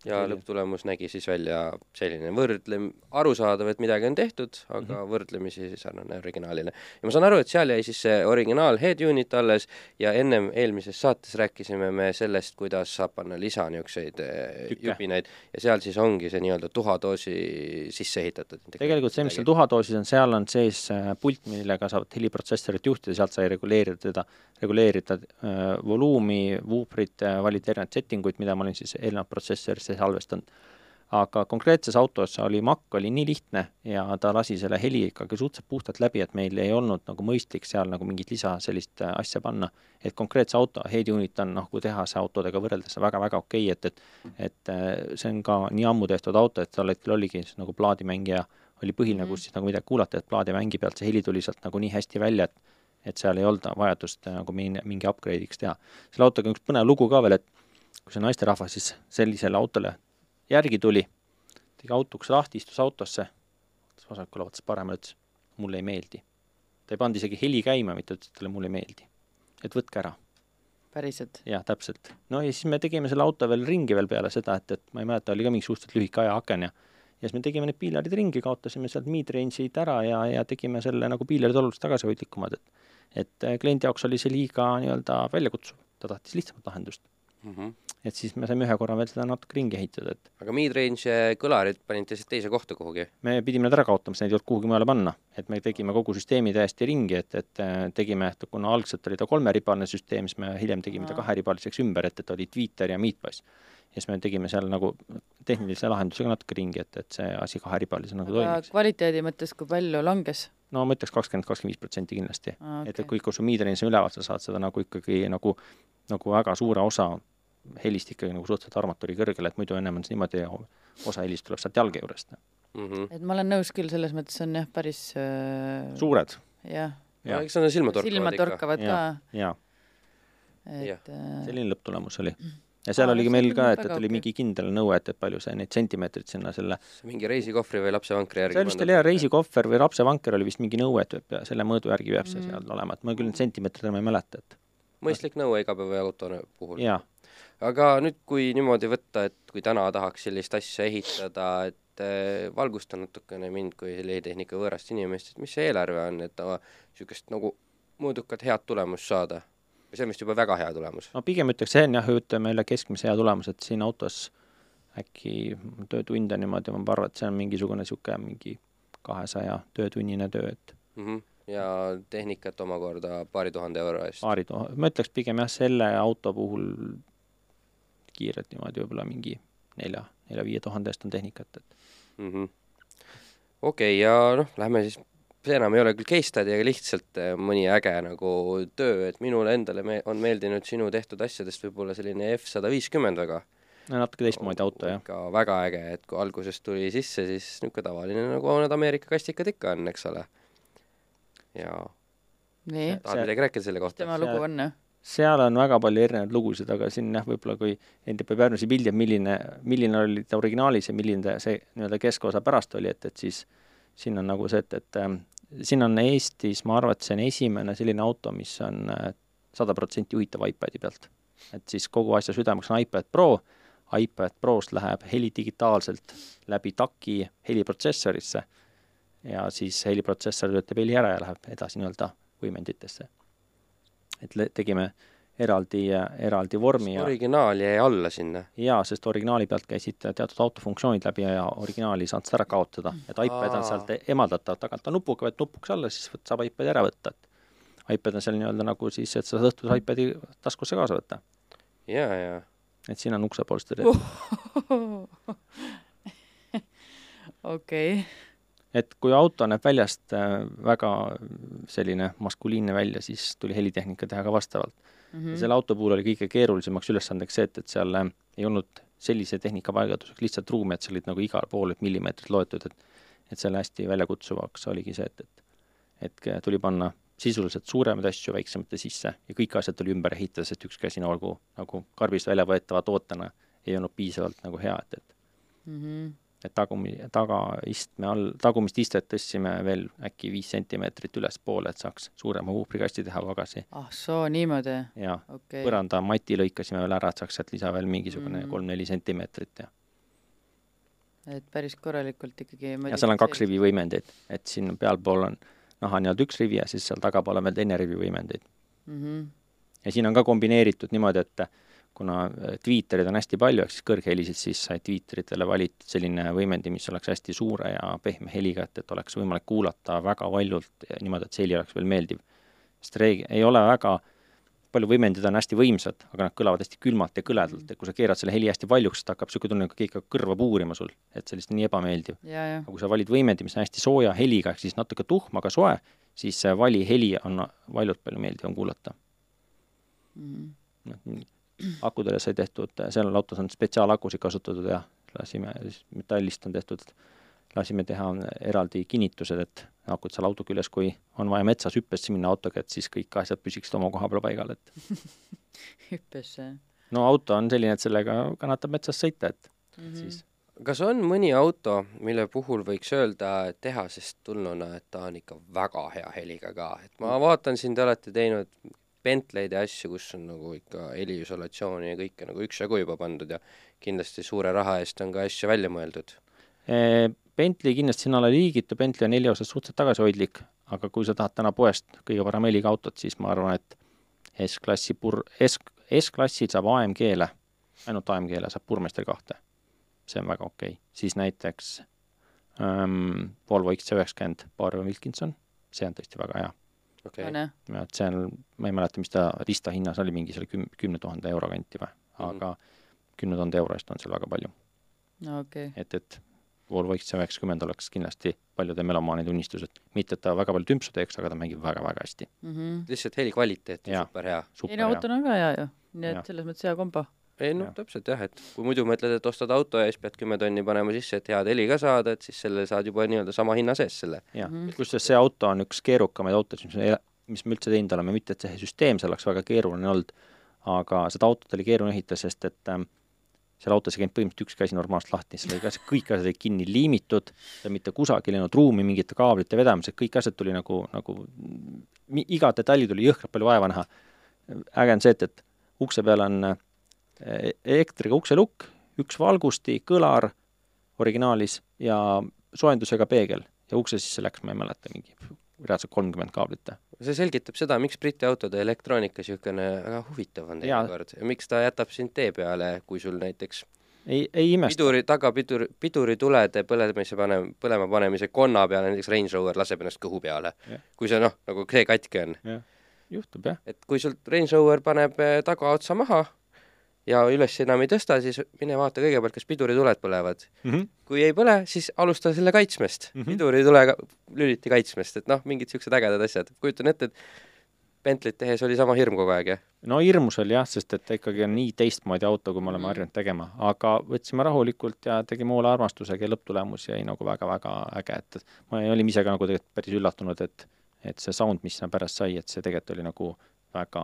ja lõpptulemus nägi siis välja selline võrdlem-, arusaadav, et midagi on tehtud, aga mm -hmm. võrdlemisi sarnane originaalile. ja ma saan aru, et seal jäi siis see originaal head unit alles ja ennem eelmises saates rääkisime me sellest, kuidas saab panna lisa niisuguseid eh, jupinaid ja seal siis ongi see nii-öelda tuhatoosi sisse ehitatud. tegelikult see, mis seal tuhatoosis on, seal on sees eh, pult, millega saab heliprotsessorit juhtida, sealt sai reguleerida teda, reguleerida äh, voluumi, vuuprit äh,, valida erinevaid setting uid, mida ma olin siis eelnevalt protsessorisse salvestanud. aga konkreetses autos oli makk oli nii lihtne ja ta lasi selle heli ikkagi suhteliselt puhtalt läbi, et meil ei olnud nagu mõistlik seal nagu mingit lisa sellist äh, asja panna. et konkreetse auto head unit on noh, kui tehase autodega võrreldes väga-väga okei okay,, et, et et äh, see on ka nii ammu tehtud auto, et tol hetkel oligi siis nagu plaadimängija oli põhiline, kus siis nagu midagi kuulata, et plaadimängi pealt see heli tuli sealt nagu nii hästi välja, et et seal ei olnud vajadust äh, nagu mingi, mingi upgrade'iks teha. selle autoga on üks põnev lugu ka veel, et kui see naisterahvas siis sellisele autole järgi tuli, tegi auto uks lahti, istus autosse, vaatas vasakule, vaatas paremale, ütles, mulle ei meeldi. ta ei pannud isegi heli käima, mitte ütles, et talle mulle ei meeldi. et võtke ära. päriselt? jah, täpselt. no ja siis me tegime selle auto veel ringi veel peale seda, et, et ma ei mäleta, oli ka mingi suhteliselt lühike ajaaken ja ja siis me tegime need piilarid ringi, kaotasime sealt mid-range'id ära ja, ja tegime selle nagu piilarid oluliselt tagasihoidlikumad, et et äh, kliendi jaoks oli see liiga nii-öelda väljakutsuv, ta tahtis lihtsamat lahendust mm. -hmm. Et siis me saime ühe korra veel seda natuke ringi ehitada, et aga mid-range kõlarid panite siis teise kohta kuhugi? me pidime need ära kaotama, sest neid ei olnud kuhugi mujale panna. et me tegime kogu süsteemi täiesti ringi, et, et äh, tegime, et kuna algselt oli ta kolmeribaline süsteem, siis me hiljem tegime ta kaheribaliseks ümber, et, et oli tweeter ja meetpass. ja siis me tegime seal nagu tehnilise lahendusega natuke ringi, et, et see asi kaheribalise nagu toimiks. kvaliteedi mõttes, kui palju langes? no ma ütleks kakskümmend, kakskümmend viis protsenti kindlasti okay. et, et kui, kui su miidrenis on üleval, sa saad seda nagu ikkagi nagu, nagu väga suure osa helist ikkagi nagu suhteliselt armatuuri kõrgele, et muidu ennem on see niimoodi, osa helist tuleb sealt jalge juurest. mm. -hmm. et ma olen nõus küll, selles mõttes on jah, päris äh, suured, jah, jah, eks nad on silmatorkavad silma ikka. torkavad ka, ja, ja Jah. et äh, selline lõpptulemus oli. ja seal Aa, oligi meil on ka, et, et oli mingi kindel nõue, et, et palju see neid sentimeetreid sinna selle, mingi reisikohvri või lapsevankri järgi see vist oli jah, reisikohver või lapsevanker oli vist mingi nõue, et peab- selle mõõdu järgi peab see Mhm. seal olema, et ma küll neid sentimeetreid enam ei mäleta, et mõistlik nõue igapäevaauto puhul. jaa, aga nüüd, kui niimoodi võtta, et kui täna tahaks sellist asja ehitada, et äh, valgusta natukene mind kui selle e-tehnika võõrast inimest, et mis see eelarve on, et niisugust nagu mõõdukat head tulemust saada? või see on vist juba väga hea tulemus? no pigem ütleks, see on jah, ütleme jälle keskmise hea tulemus, et siin autos äkki töötunde niimoodi, ma arvan, et see on mingisugune niisugune mingi kahesaja töötunnine töö, et mm. -hmm. ja tehnikat omakorda paari tuhande euro eest? paari tuhande, ma ütleks pigem jah, selle auto puhul kiirelt niimoodi võib-olla mingi nelja, nelja-viie tuhande eest on tehnikat, et mm -hmm. okei okay,, ja noh, lähme siis, see enam ei ole küll case study, aga lihtsalt eh, mõni äge nagu töö, et minule endale me-, on meeldinud sinu tehtud asjadest võib-olla selline F sada viiskümmend väga. no natuke teistmoodi auto, jah. ikka väga äge, et kui alguses tuli sisse, siis niisugune tavaline, nagu need Ameerika kastikad ikka on, eks ole. ja nii, tahad midagi rääkida selle kohta? tema lugu on jah? Seal on väga palju erinevaid lugusid, aga siin jah, võib-olla kui NDP Pärnusi pildi, et milline, milline oli ta originaalis ja milline ta see nii-öelda keskosa pärast oli, et, et siis siin on nagu see, et, et ähm, siin on Eestis, ma arvan, et see on esimene selline auto, mis on sada protsenti juhitav iPadi pealt. et siis kogu asja südameks on iPad Pro, iPad Prost läheb heli digitaalselt läbi TAC-i heliprotsessorisse ja siis heliprotsessor töötab heli ära ja läheb edasi nii-öelda võimenditesse. Et tegime eraldi, eraldi vormi ja originaal jäi alla sinna. jaa, sest originaali pealt käisid teatud autofunktsioonid läbi ja originaali ei saanud seda ära kaotada, et iPad on sealt emaldatav, tagant on nupuga, võt nupuks alla, siis võt- saab iPadi ära võtta, et iPad on seal nii-öelda nagu siis, et sa saad õhtul iPadi taskusse kaasa võtta. ja, ja et siin on uksepolster, okei, et kui auto näeb väljast äh, väga selline maskuliinne välja, siis tuli helitehnika teha ka vastavalt. Mhm. ja selle auto puhul oli kõige keerulisemaks ülesandeks see, et, et seal äh, ei olnud sellise tehnika paigalduseks lihtsalt ruumi, et seal olid nagu igal pool et millimeetrid loetud, et et selle hästi väljakutsuvaks oligi see, et, et et tuli panna sisuliselt suuremaid asju väiksemate sisse ja kõik asjad tuli ümber ehitada, sest ükski asi nagu, nagu karbist välja võetava tootena ei olnud piisavalt nagu hea, et, et Mhm. Et tagumi, tagaistme all, tagumist istet tõstsime veel äkki viis sentimeetrit ülespoole, et saaks suurema huuprikasti teha pagasi ah soo, niimoodi, ja okei. põranda mati lõikasime veel ära, et saaks sealt lisa veel mingisugune Mhm. kolm-neli sentimeetrit ja et päris korralikult ikkagi ja seal on kaks rivi võimendeid, et siin pealpool on näha nii-öelda üks rivi ja siis seal tagapool on veel teine rivi võimendeid. mm. -hmm. ja siin on ka kombineeritud niimoodi, et kuna äh, tweeterid on hästi palju, ehk siis kõrghelisid, siis sai tweeteritele valitud selline võimendi, mis oleks hästi suure ja pehme heliga, et, et oleks võimalik kuulata väga valjult ja niimoodi, et see heli oleks veel meeldiv. sest reeg-, ei ole väga palju võimendid on hästi võimsad, aga nad kõlavad hästi külmalt ja kõledalt, et kui sa keerad selle heli hästi valjuks, siis ta hakkab niisugune tunne, nagu keegi hakkab kõrva puurima sul, et see lihtsalt nii ebameeldiv. ja, ja aga kui sa valid võimendi, mis on hästi sooja heliga, ehk siis natuke tuhm, aga soe, siis see vali heli on valjult palju meeldivam kuulata. noh, akudele sai tehtud, sellel autos on spetsiaalakusid kasutatud ja lasime, siis metallist on tehtud, lasime teha eraldi kinnitused, et akud seal auto küljes, kui on vaja metsas hüppesse minna autoga, et siis kõik asjad püsiksid oma koha peal paigal, et hüppesse no auto on selline, et sellega kannatab metsas sõita, et mm -hmm. siis kas on mõni auto, mille puhul võiks öelda tehasest tulnuna, et ta on ikka väga hea heliga ka, et ma vaatan siin, te olete teinud Bentley'd ja asju, kus on nagu ikka heliisolatsiooni ja kõike nagu üksjagu juba pandud ja kindlasti suure raha eest on ka asju välja mõeldud. Bentley kindlasti sinna alla ei liigitu, Bentley on heli osas suhteliselt tagasihoidlik, aga kui sa tahad täna poest kõige parema heliga autot, siis ma arvan, et S-klassi pur-, S, S-klassil saab AMG-le, ainult AMG-le saab Burmester kahte. see on väga okei okay., siis näiteks ähm, Volvo XC90 Barbara Wilkinson, see on tõesti väga hea. okay., et seal, ma ei mäleta, mis ta rista hinnas oli, mingi seal küm-, kümne tuhande euro kanti või, Mhm. aga kümne tuhande euro eest on seal väga palju no okei okay.. et, et Volvo XC90 oleks kindlasti paljude melomaanide unistus, et mitte, et ta väga palju tümpsu teeks, aga ta mängib väga-väga hästi. Mm -hmm. lihtsalt heli kvaliteet on super hea. ei no auto on ka hea ju, nii et selles mõttes hea kombo. Ei noh täpselt jah, et kui muidu mõtled, et ostad auto ja siis pead kümme tonni panema sisse, et head heli ka saada, et siis selle saad juba nii-öelda sama hinna sees selle. jah mm -hmm., kusjuures see auto on üks keerukamaid autosid, mis me, mis me üldse teinud oleme, mitte et see süsteem seal oleks väga keeruline olnud, aga seda autot oli keeruline ehitada, sest et ähm, seal autos ei käinud põhimõtteliselt ükski asi normaalselt lahti, seal asjad, kõik asjad olid kinni liimitud, mitte kusagil ei olnud ruumi mingite kaablite vedamiseks, kõik asjad tuli nagu, nagu iga detaili tuli jõhkralt palju vaeva näha. äge on see, et, et ukse peal on äh, elektriga ukselukk, üks valgusti, kõlar originaalis ja soojendusega peegel. Ja ukse sisse läks, ma ei mäleta, mingi reaalselt kolmkümmend kaablit. See selgitab seda, miks Briti autode elektroonika niisugune väga huvitav on teinekord. Ja miks ta jätab sind tee peale, kui sul näiteks ei, ei imesta. piduri, tagapidur, piduritulede põlemise pane, põlema panemise konna peale näiteks Range Rover laseb ennast kõhu peale. Kui see noh, nagu see katki on. juhtub jah, et kui sul Range Rover paneb eh, tagaotsa maha ja üles enam ei tõsta, siis mine vaata kõigepealt, kas pidurituled põlevad. kui ei põle, siis alusta selle kaitsmest mm. -hmm.. piduritule lüliti kaitsmist, et noh, mingid siuksed ägedad asjad. kujutan ette, et Bentley't tehes oli sama hirm kogu aeg, jah? no hirmus oli jah, sest et ta ikkagi on nii teistmoodi auto, kui me oleme Mhm. harjunud tegema, aga võtsime rahulikult ja tegime hoole armastusega ja lõpptulemus jäi nagu väga-väga äge, et ma olin ise ka nagu tegelikult päris üllatunud, et et see sound, mis sinna pärast sai, et see tegelikult oli nagu väga,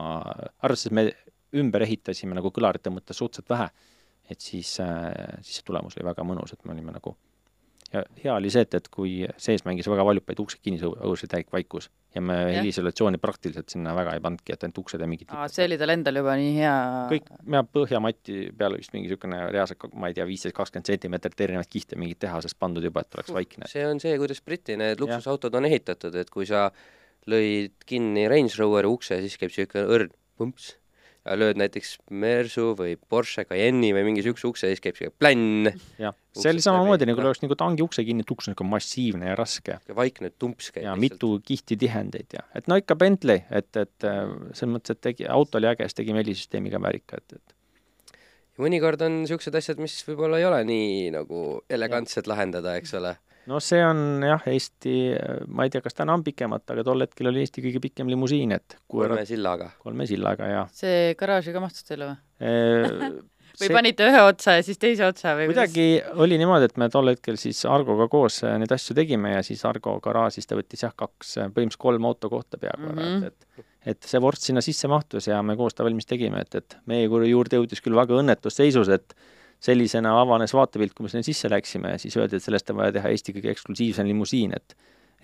arvestades, me ümber ehitasime nagu kõlarite mõttes suhteliselt vähe, et siis äh,, siis see tulemus oli väga mõnus, et me olime nagu ja hea oli see, et, et kui sees mängis väga valjupaid uksed kinni, õhus oli täielik vaikus ja me Jah. heliisolatsiooni praktiliselt sinna väga ei pannudki, et ainult uksed ja mingid aa, see oli tal endal juba nii hea. kõik, ja põhjamati peal vist mingi niisugune reaalselt, ma ei tea, viisteist, kakskümmend sentimeetrit erinevaid kihte mingit tehasest pandud juba, et oleks vaikne. see on see, kuidas Briti need luksusautod on ehitatud, et kui sa lõid kinni Range Roveri ukse, siis käib siuke õrn pumps ja lööd näiteks Mersu või Porsche Cayenne'i või mingi siukse ukse, siis käib siuke plänn, jah, see oli samamoodi nagu oleks nagu tangi ukse kinni, et uks on niisugune massiivne ja raske. Vaikne tumps käib ja mitu kihti tihendeid ja, et no ikka Bentley, et, et äh, selles mõttes, et tegi, auto oli äge, siis tegime helisüsteemiga väärika, et, et. Ja mõnikord on siuksed asjad, mis võib-olla ei ole nii nagu elegantsed lahendada, eks ole. No see on jah, Eesti, ma ei tea, kas täna on pikemat, aga tol hetkel oli Eesti kõige pikem limusiin, et kolme sillaga. kolme sillaga ja see garaaži ka mahtus teile või? äh, või see- panite ühe otsa ja siis teise otsa või kuidagi oli niimoodi, et me tol hetkel siis Argoga koos äh, neid asju tegime ja siis Argo garaažis ta võttis jah, kaks, põhimõtteliselt kolm autokohta peaaegu ära Mhm. mm, -hmm. et et et see vorst sinna sisse mahtus ja me koos ta valmis tegime, et, et meie juurde jõudis küll väga õnnetus seisus, et sellisena avanes vaatepilt, kui me sinna sisse läksime ja siis öeldi, et sellest on vaja teha Eesti kõige eksklusiivsem limusiin, et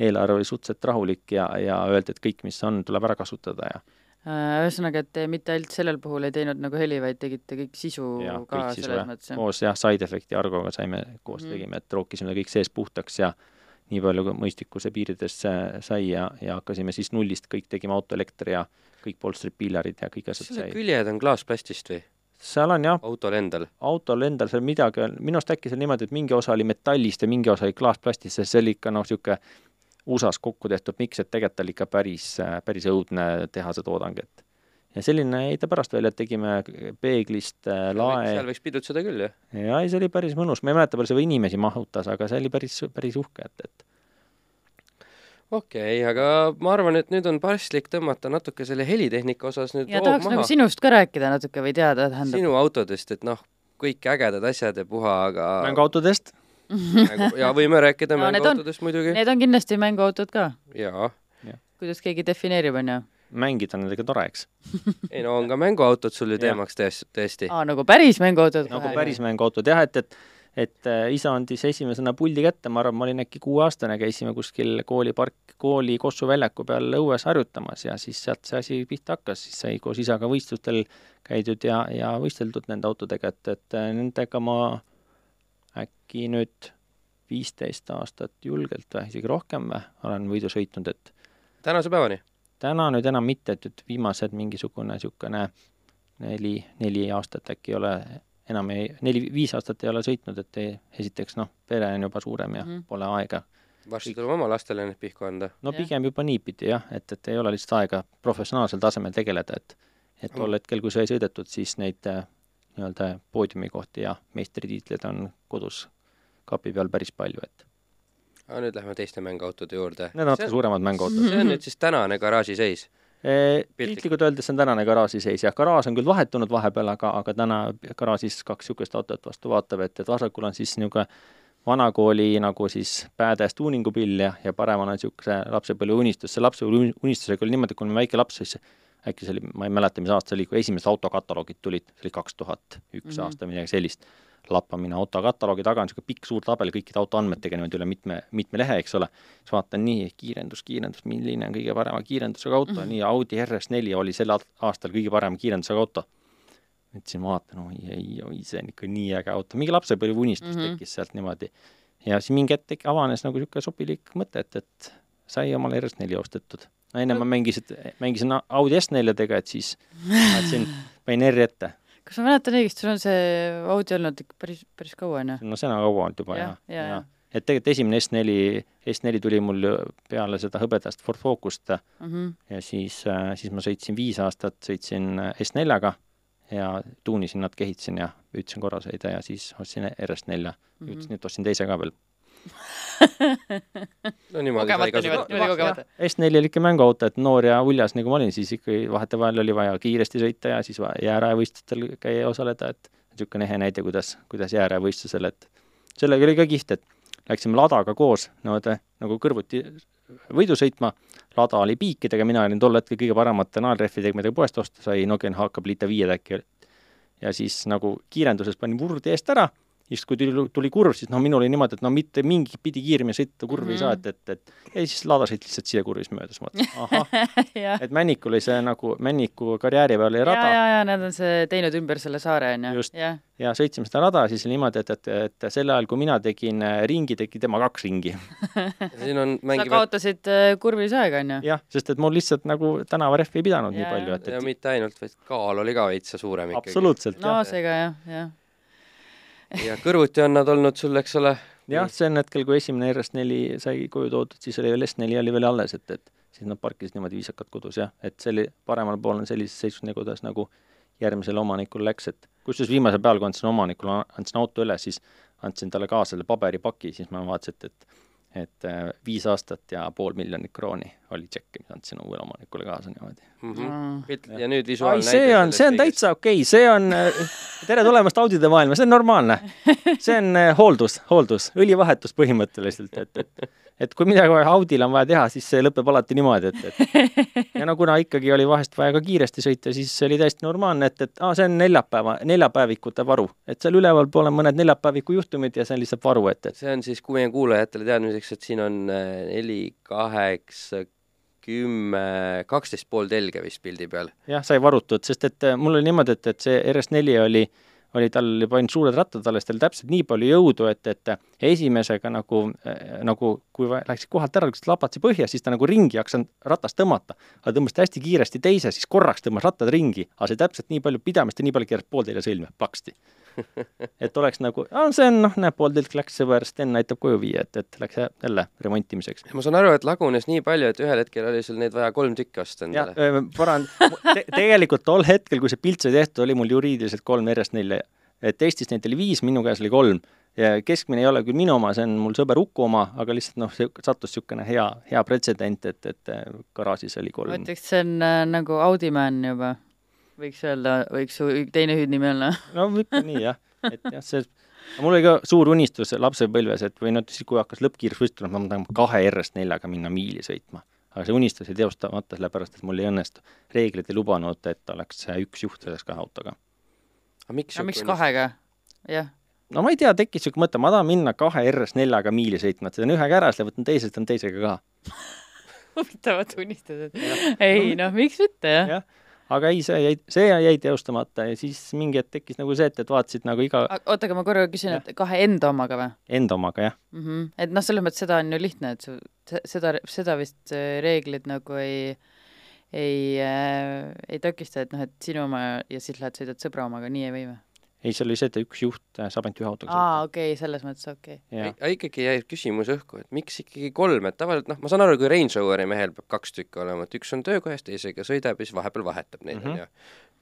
eelarve oli suhteliselt rahulik ja, ja öeldi, et kõik, mis on, tuleb ära kasutada ja Äh, ühesõnaga, et te mitte ainult sellel puhul ei teinud nagu heli, vaid tegite kõik sisu ja ka kõik siis selles jah, mõttes, koos jah, side efekti Argoga saime, koos mm. tegime, et rookisime ta kõik sees puhtaks ja nii palju kui mõistlikkuse piirides äh, sai ja, ja hakkasime siis nullist, kõik tegime autoelektri ja kõik polstrid, piilarid ja kõik asjad selle sai. küljed on klaasplastist või? Seal on jah, autol endal. autol endal seal midagi on, minu arust äkki see on niimoodi, et mingi osa oli metallist ja mingi osa oli klaasplastist, sest see oli ikka noh, niisugune USA-s kokku tehtud miks, et tegelikult oli ikka päris, päris õudne tehase toodang, et ja selline jäi ta pärast välja, et tegime peeglist äh, lae. seal võiks pidutseda küll, jah? ja ei, see oli päris mõnus, ma ei mäleta, palju see inimesi mahutas, aga see oli päris, päris uhke, et, et okei okay,, aga ma arvan, et nüüd on paslik tõmmata natuke selle helitehnika osas nüüd ja tahaks maha nagu sinust ka rääkida natuke või teada, tähendab. sinu autodest, et noh, kõik ägedad asjad ja puha, aga mänguautodest mängu... ja võime rääkida No, need on- mänguautodest muidugi. Need on kindlasti mänguautod ka, jaa, kuidas keegi defineerib, onju. mängida nendega tore, eks. ei no on ka mänguautod sul ju teemaks tões- tõesti. aa, nagu päris mänguautod nagu päris mänguautod jah, et, et et äh, isa andis esimesena puldi kätte, ma arvan, ma olin äkki kuueaastane, käisime kuskil koolipark, kooli Kossu väljaku peal õues harjutamas ja siis sealt see asi pihta hakkas, siis sai koos isaga võistlustel käidud ja, ja võisteldud nende autodega, et, et äh, nendega ma äkki nüüd viisteist aastat julgelt või isegi rohkem või, olen võidu sõitnud, et tänase päevani. täna nüüd enam mitte, et, et viimased mingisugune niisugune neli, neli aastat äkki ei ole enam ei, neli-viis aastat ei ole sõitnud, et ei, esiteks noh, pere on juba suurem ja mm pole aega. varsti tuleb oma lastele need pihku anda. no Jah. pigem juba niipidi jah, et, et ei ole lihtsalt aega professionaalsel tasemel tegeleda, et et Mm. tol hetkel, kui sai sõidetud, siis neid äh, nii-öelda poodiumikohti ja meistritiitleid on kodus kapi peal päris palju, et aga nüüd lähme teiste mänguautode juurde. need on natuke suuremad mänguautod. see on nüüd siis tänane garaaži seis. Piltlikult öeldes on tänane garaaži seis, jah, garaaž on küll vahetunud vahepeal, aga, aga täna garaažis kaks niisugust autot vastu vaatab, et, et vasakul on siis niisugune vanakooli nagu siis päädes tuuningupill ja, ja paremal on niisuguse lapsepõlve unistus, see lapsepõlve unistusega oli niimoodi, kui olin väike laps, siis äkki see oli, ma ei mäleta, mis aasta see oli, kui esimesed autokataloogid tulid, see oli kaks tuhat üks Mhm. aasta, midagi sellist. Lappamine autokataloogi taga on niisugune pikk suur tabel kõikide autoandmetega niimoodi üle mitme, mitme lehe, eks ole, siis vaatan nii, kiirendus, kiirendus, milline on kõige parema kiirendusega auto mm, -hmm. nii Audi RS4 oli sel aast- aastal kõige parema kiirendusega auto. ütlesin, vaatan, oi ei, oi see on ikka nii äge auto, mingi lapsepõlve unistus mm. -hmm. tekkis sealt niimoodi. ja siis mingi hetk avanes nagu niisugune sobilik mõte, et, et sai omale RS4 ostetud. no enne ma mängisin, mängisin Audi S4-dega, et siis vaatasin, panin R ette. Kas ma mäletan õigesti, sul on see Audi olnud ikka päris, päris kaua, onju? no see on kaua olnud juba Jah, ja, ja, et tegelikult esimene S4, S4 tuli mul ju peale seda hõbedast Ford Focust Mhm. ja siis, siis ma sõitsin viis aastat, sõitsin äh, S4-ga ja tuunisin natuke, ehitasin ja püüdsin korra sõida ja siis ostsin RS4 ja Mhm. ütlesin, et ostsin teise ka veel. No niimoodi sai kogemata kasutada. niimoodi kogemata. S4 oli ikka mänguauto, et noor ja uljas nagu ma olin, siis ikkagi vahetevahel oli vaja kiiresti sõita ja siis jääraevõistlustel käia ja osaleda, et niisugune ehe näide, kuidas, kuidas jääraevõistlusel, et sellega oli ka kihvt, et läksime Ladaga koos niimoodi nagu kõrvuti võidu sõitma, Lada oli piikidega, mina olin tol hetkel kõige paremate naelrehvidega, mida poest osta sai, Nokian hakkab liita viied äkki. ja siis nagu kiirenduses panin vurdi eest ära, siis kui tuli, tuli kurv, siis noh, minul oli niimoodi, et no mitte mingit pidi kiiremini sõita, kurvi mm -hmm. ei saa, et, et, et ja siis Lada sõitis lihtsalt sidekurvis mööda, siis ma mõtlesin, ahah, et Männikul oli see nagu, Männiku karjääri peal oli ja, rada ja, ja nad on see teinud ümber selle saare, onju. Just. jah, ja sõitsime seda rada, siis oli niimoodi, et, et, et sel ajal, kui mina tegin äh, ringi, tegi tema kaks ringi. siin on sa mängivad kaotasid äh, kurvis aega, onju. jah, sest et mul lihtsalt nagu tänavarehvi ei pidanud nii Jaa, palju, et, ja et mitte ainult, vaid kaal oli ka veitsa suurem ikkagi. absoluutselt, no jah. seega jah, jah. Ja kõrvuti on nad olnud sul, eks ole. jah, sel hetkel, kui esimene RS4 sai koju toodud, siis oli veel S4 oli veel alles, et, et siis nad parkisid niimoodi viisakalt kodus jah, et see oli, paremal pool on sellises seisus, nagu kuidas nagu järgmisele omanikule läks, et kusjuures viimasel päeval, kui andsin omanikule, andsin auto üle, siis andsin talle kaasa selle paberipaki, siis ma vaatasin, et, et et äh, viis aastat ja pool miljonit krooni oli tšekk, mis andsin uuele omanikule kaasa niimoodi. mm. -hmm. Mm. ja nüüd ai, visuaalne see on, see on täitsa okei okay., see on, tere tulemast Audide maailma, see on normaalne. see on äh, hooldus, hooldus, õlivahetus põhimõtteliselt, et, et et kui midagi Audil on vaja teha, siis see lõpeb alati niimoodi, et, et ja no kuna ikkagi oli vahest vaja ka kiiresti sõita, siis see oli täiesti normaalne, et, et aa, see on neljapäeva, neljapäevikute varu. et seal ülevalpool on mõned neljapäeviku juhtumid ja see on lihtsalt varu, et, et see on siis kui meie kuulajatele teadmiseks, et siin on äh, neli, kaheksa, kümme, kaksteist pool telge vist pildi peal. jah, sai varutud, sest et äh, mul oli niimoodi, et, et see RS4 oli, oli tal juba ainult suured rattad alles, tal täpselt nii palju jõudu, et, et esimesega nagu, nagu kui läksid kohalt ära, läksid lapatsi põhja, siis ta nagu ringi ei jaksanud ratast tõmmata. aga tõmbas ta hästi kiiresti teise, siis korraks tõmbas rattad ringi, aga see täpselt nii palju pidamist ja nii palju keeras pooltelje sõlme, plaksti. et oleks nagu, see on noh, näed, pool tilk läks sõber, Sten aitab koju viia, et, et läks jä- jälle remontimiseks. ma saan aru, et lagunes nii palju, et ühel hetkel oli sul neid vaja kolm tükki osta jah endale., paran- te,, tegelikult tol hetkel, kui see pilt sai tehtud, oli mul juriidiliselt kolm RS4. et Eestis neid oli viis, minu käes oli kolm ja keskmine ei ole küll minu oma, see on mul sõber Uku oma, aga lihtsalt noh, see sattus niisugune hea, hea pretsedent, et, et äh, garaažis oli ma kolm. ütleks, see on äh, nagu Audi man juba, võiks öelda, võiks teine hüüdnimi olla. no ütleme nii jah, et jah, see, mul oli ka suur unistus lapsepõlves, et või noh, siis kui hakkas lõppkiirus tulema, ma tahan kahe RS4-ga minna miili sõitma. aga see unistus jäi teostamata, sellepärast et mul ei õnnestu. reeglid ei lubanud, et oleks üks juht selles kahe autoga. aga miks aga miks kahega? jah, no ma ei tea, tekkis niisugune mõte, ma tahan minna kahe RS4-ga miili sõitma, et sõidan ühega ära, siis võtan teise, sõidan teisega ka. huvitavad unistused. ei noh, miks mitte jah jah, aga ei, see jäi, see jäi teostamata ja siis mingi hetk tekkis nagu see, et, et vaatasid nagu iga oota, aga ma korra küsin, et kahe enda omaga või enda omaga jah. mm? -hmm. et noh, selles mõttes seda on ju lihtne, et su se- seda, seda vist äh, reeglid nagu ei ei äh,, ei takista, et noh, et sinu oma ja siis lähed sõidad sõbra omaga, nii ei või või? ei, seal oli see, et üks juht äh, saab ainult ühe autoga aa, okei okay,, selles mõttes okei okay.. aga ikkagi jäi küsimus õhku, et miks ikkagi kolm, et tavaliselt noh, ma saan aru, kui Range Roveri mehel peab kaks tükki olema, et üks on töökojas, teisega sõidab ja siis vahepeal vahetab neid Mhm. onju.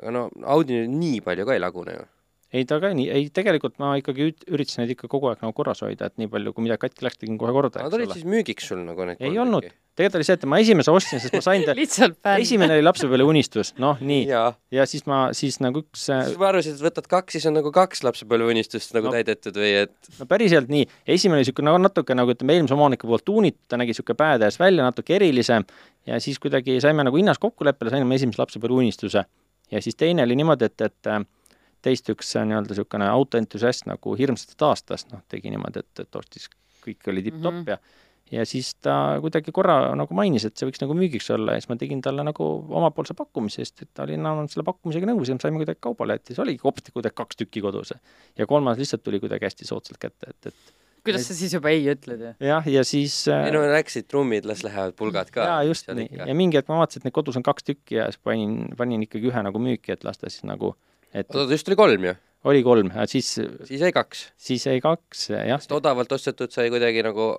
aga no Audi nüüd nii palju ka ei lagune ju. Ei ta ka nii, ei tegelikult ma ikkagi üritasin neid ikka kogu aeg nagu korras hoida, et nii palju, kui midagi katki läks, tegin kohe korda, Nad olid siis müügiks sul nagu need ei olnud, tegelikult oli see, et ma esimese ostsin, sest ma sain ta, esimene oli lapsepõlve unistus, noh nii, ja siis ma, siis nagu üks äh, siis ma arvasin, et võtad kaks, siis on nagu kaks lapsepõlveunistust nagu No. no. täidetud või et no päriselt nii, esimene oli niisugune nagu natuke nagu ütleme, eelmise omaniku poolt tuunitud, ta nägi niisugune badass välja, natuke erilisem ja siis kuidagi saime nagu hinnas kokkuleppele, saime esimese lapsepõlve unistuse. ja siis teine oli niimoodi, et, et äh, teist üks äh, nii-öelda niisugune autoentusiast nagu hirmsasti taastas, noh, tegi niimoodi, et, et ostis, kõik oli tipp-topp Mhm. ja ja siis ta kuidagi korra nagu mainis, et see võiks nagu müügiks olla ja siis ma tegin talle nagu omapoolse pakkumise, sest et ta oli enam selle pakkumisega nõus ja me saime kuidagi kaubale, et siis oligi kopsti kuidagi kaks tükki kodus. ja kolmas lihtsalt tuli kuidagi hästi soodsalt kätte, et, et kuidas sa siis juba ei ütled ju? jah, ja siis äh, ei no läksid trummid, las lähevad pulgad ka. jaa, just nii. ja mingi hetk ma vaatasin, et neid kodus on kaks tükki ja siis panin, panin ikkagi ühe nagu müüki, et las ta siis nagu, et oota, just oli kolm ju, oli kolm, siis, siis jäi kaks. siis jäi kaks, jah. sest odavalt ostetud sai kuidagi nagu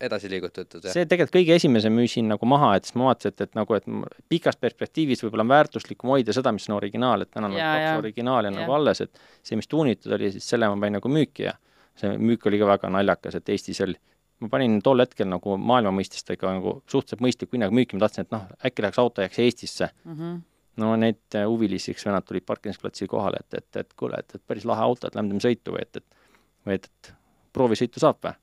edasi liigutatud jah? see tegelikult kõige esimese müüsin nagu maha, et siis ma vaatasin, et, et nagu, et pikas perspektiivis võib-olla on väärtuslikum hoida seda, mis on originaal, et täna on Jaa, kaks originaali on nagu alles, et see, mis tuunitud oli, siis selle ma panin nagu müüki ja see müük oli ka väga naljakas, et Eestis oli ma panin tol hetkel nagu maailma mõistes ta ikka nagu suhteliselt mõistliku hinnaga müüki, ma tahtsin, et noh, äkki läheks auto jääks Eestisse Mhm. No need äh, huvilisi, eks vennad tulid parkimisplatsil kohale, et, et, et kuule, et, et päris lahe auto, et lähme teeme sõitu või et, et või et, et proovisõitu saab või?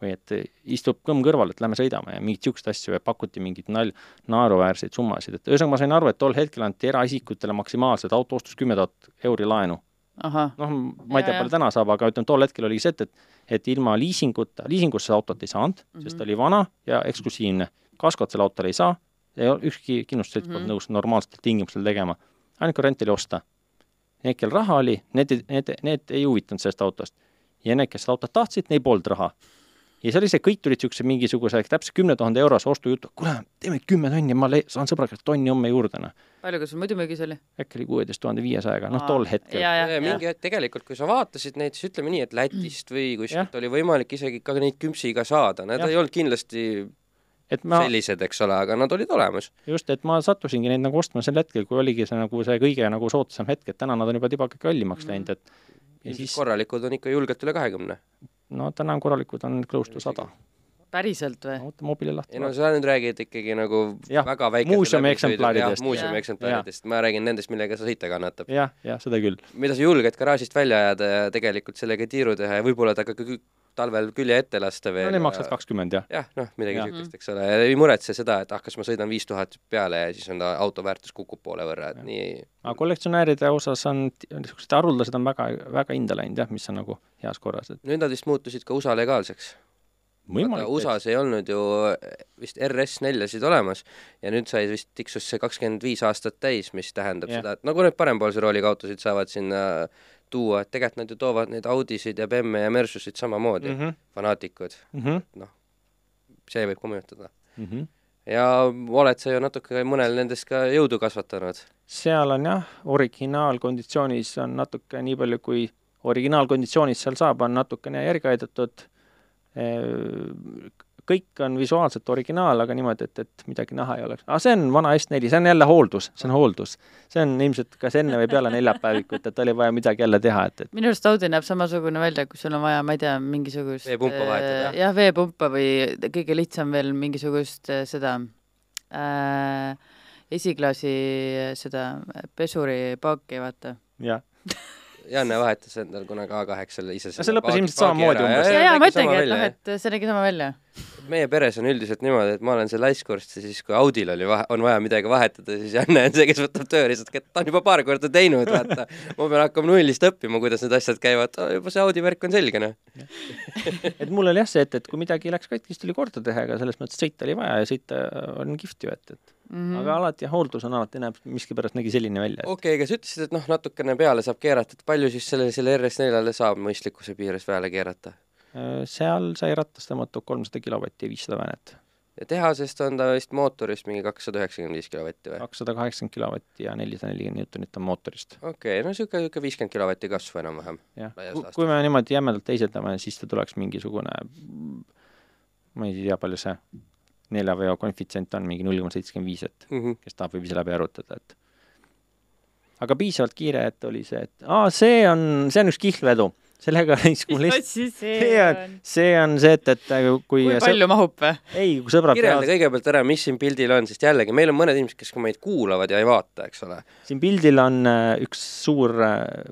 või et istub kõmm kõrval, et lähme sõidame ja mingeid niisuguseid asju ja pakuti mingeid nal-, naeruväärseid summasid, et ühesõnaga ma sain aru, et tol hetkel anti eraisikutele maksimaalselt auto ostus kümme tuhat euri laenu. noh, ma ei tea, palju täna saab, aga ütleme, tol hetkel oligi see, et, et et ilma liisinguta, liisingusse autot ei saanud mm, -hmm. sest ta oli vana ja eksklusiivne. kaskot selle autole ei saa, ei ole ükski kindlustusselts polnud Mhm. nõus normaalsetel tingimustel tegema. ainuke variant oli osta. Need, kel raha oli, need, need, need ei huvitanud sellest autost. ja need, kes seda autot tahtsid, neil polnud raha. ja see oli see, kõik tulid niisuguse mingisuguse täpselt kümne tuhande eurose ostujutu, kuule, teeme kümme tonni, ma saan sõbra käest tonni homme juurde, noh. palju sul muidu müügis oli? äkki oli kuueteist tuhande viiesajaga, noh tol hetkel. ja, ja, ja mingi hetk tegelikult, kui sa vaatasid neid, siis ütleme nii, et Lätist või kuskilt oli võimalik isegi ka neid küpsiga saada, need Jah. ei olnud kindlasti et ma sellised, eks ole, aga nad olid olemas. just, et ma sattusingi neid nagu ostma sel hetkel, kui oligi see nagu see kõige nagu soodsam hetk, et täna nad on juba tibake kallimaks läinud, et ja siis korralikud on ikka julgelt üle kahekümne. no täna on korralikud, on close to sada. päriselt või? oota mobili lahti ei no. sa nüüd räägid ikkagi nagu Jah, väga väikese muuseumi eksemplaridest. muuseumi eksemplaridest, ma räägin nendest, millega sa sõita kannatab. jah, jah, seda küll. mida sa julged garaažist välja ajada ja tegelikult sellega tiiru teha ja võib-olla ta ka talvel külje ette lasta no veel need maksavad kakskümmend jah. jah, noh, midagi niisugust, eks ole, ei muretse seda, et ah, kas ma sõidan viis tuhat peale ja siis on ta auto väärtus kukub poole võrra, et nii aga kollektsionääride osas on niisugused haruldased on väga, väga hinda läinud jah, mis on nagu heas korras, et nüüd nad vist muutusid ka USA legaalseks. USA-s ei olnud ju vist RS4-sid olemas ja nüüd sai vist tiksus see kakskümmend viis aastat täis, mis tähendab Jah. seda, et nagu need parempoolse rooliga autosid saavad sinna tuua, et tegelikult nad ju toovad neid Audisid ja BM-e ja Mersusid samamoodi mm, -hmm. fanaatikud, mhm, see võib ka mõjutada. mhm. ja oled sa ju natuke mõnel nendest ka jõudu kasvatanud. seal on jah, originaalkonditsioonis on natuke nii palju, kui originaalkonditsioonis seal saab, on natukene järgi aidatud, kõik on visuaalselt originaal, aga niimoodi, et, et midagi näha ei oleks. aga see on vana S4, see on jälle hooldus, see on hooldus. see on ilmselt kas enne või peale neljapäevikut, et oli vaja midagi jälle teha, et, et minu arust Audi näeb samasugune välja, kui sul on vaja, ma ei tea, mingisugust Veepumpa vahetada. äh, jah, veepumpa või kõige lihtsam veel mingisugust äh, seda äh, esiklaasi seda pesuripaaki, vaata. jah. Janne vahetas endal kunagi A8-le ise see lõppes ilmselt samamoodi umbes. ja, ja ma ütlengi, et noh, et see nägi sama välja. Meie peres on üldiselt niimoodi, et ma olen see laiskvorst ja siis, kui Audil oli vahe, on vaja midagi vahetada, siis Janne on see, kes võtab tööriistad kätte, ta on juba paar korda teinud, vaata. ma pean hakkama nullist õppima, kuidas need asjad käivad, juba see Audi värk on selge, noh. et mul oli jah see, et, et kui midagi läks katki, siis tuli korda teha, aga selles mõttes sõita oli vaja ja sõita on kihvt ju, et, et mm. -hmm. aga alati jah, hooldus on alati, näeb miskipärast nägi selline välja. okei okay,, aga sa ütlesid, et noh, natukene peale saab keerata, et palju siis selle, selle RS4-le saab mõistlikkuse piires peale keerata? Äh, seal sai ratast tõmmatud kolmsada kilovatti ja viissada väänet. ja tehasest on ta vist mootorist mingi kakssada üheksakümmend viis kilovatti või? kakssada kaheksakümmend kilovatti ja nelisada nelikümmend Newtonit on mootorist. okei okay,, no niisugune, niisugune viiskümmend kilovatti kasvu enam-vähem. jah, kui me niimoodi jämedalt teiseldame, siis ta tuleks mingisugune, ma ei tea, palju see neljaveo konfitsient on, mingi null koma seitsekümmend viis, et mm -hmm. kes tahab, võib ise läbi arvutada, et aga piisavalt kiire, et oli see, et aa, see on, see on üks kihlvedu sellega siis mul lihtsalt see on, see on see, et, et kui kui palju sõb... mahub või? ei, kui sõbrad kirjelda peavad... kõigepealt ära, mis siin pildil on, sest jällegi, meil on mõned inimesed, kes meid kuulavad ja ei vaata, eks ole. siin pildil on äh, üks suur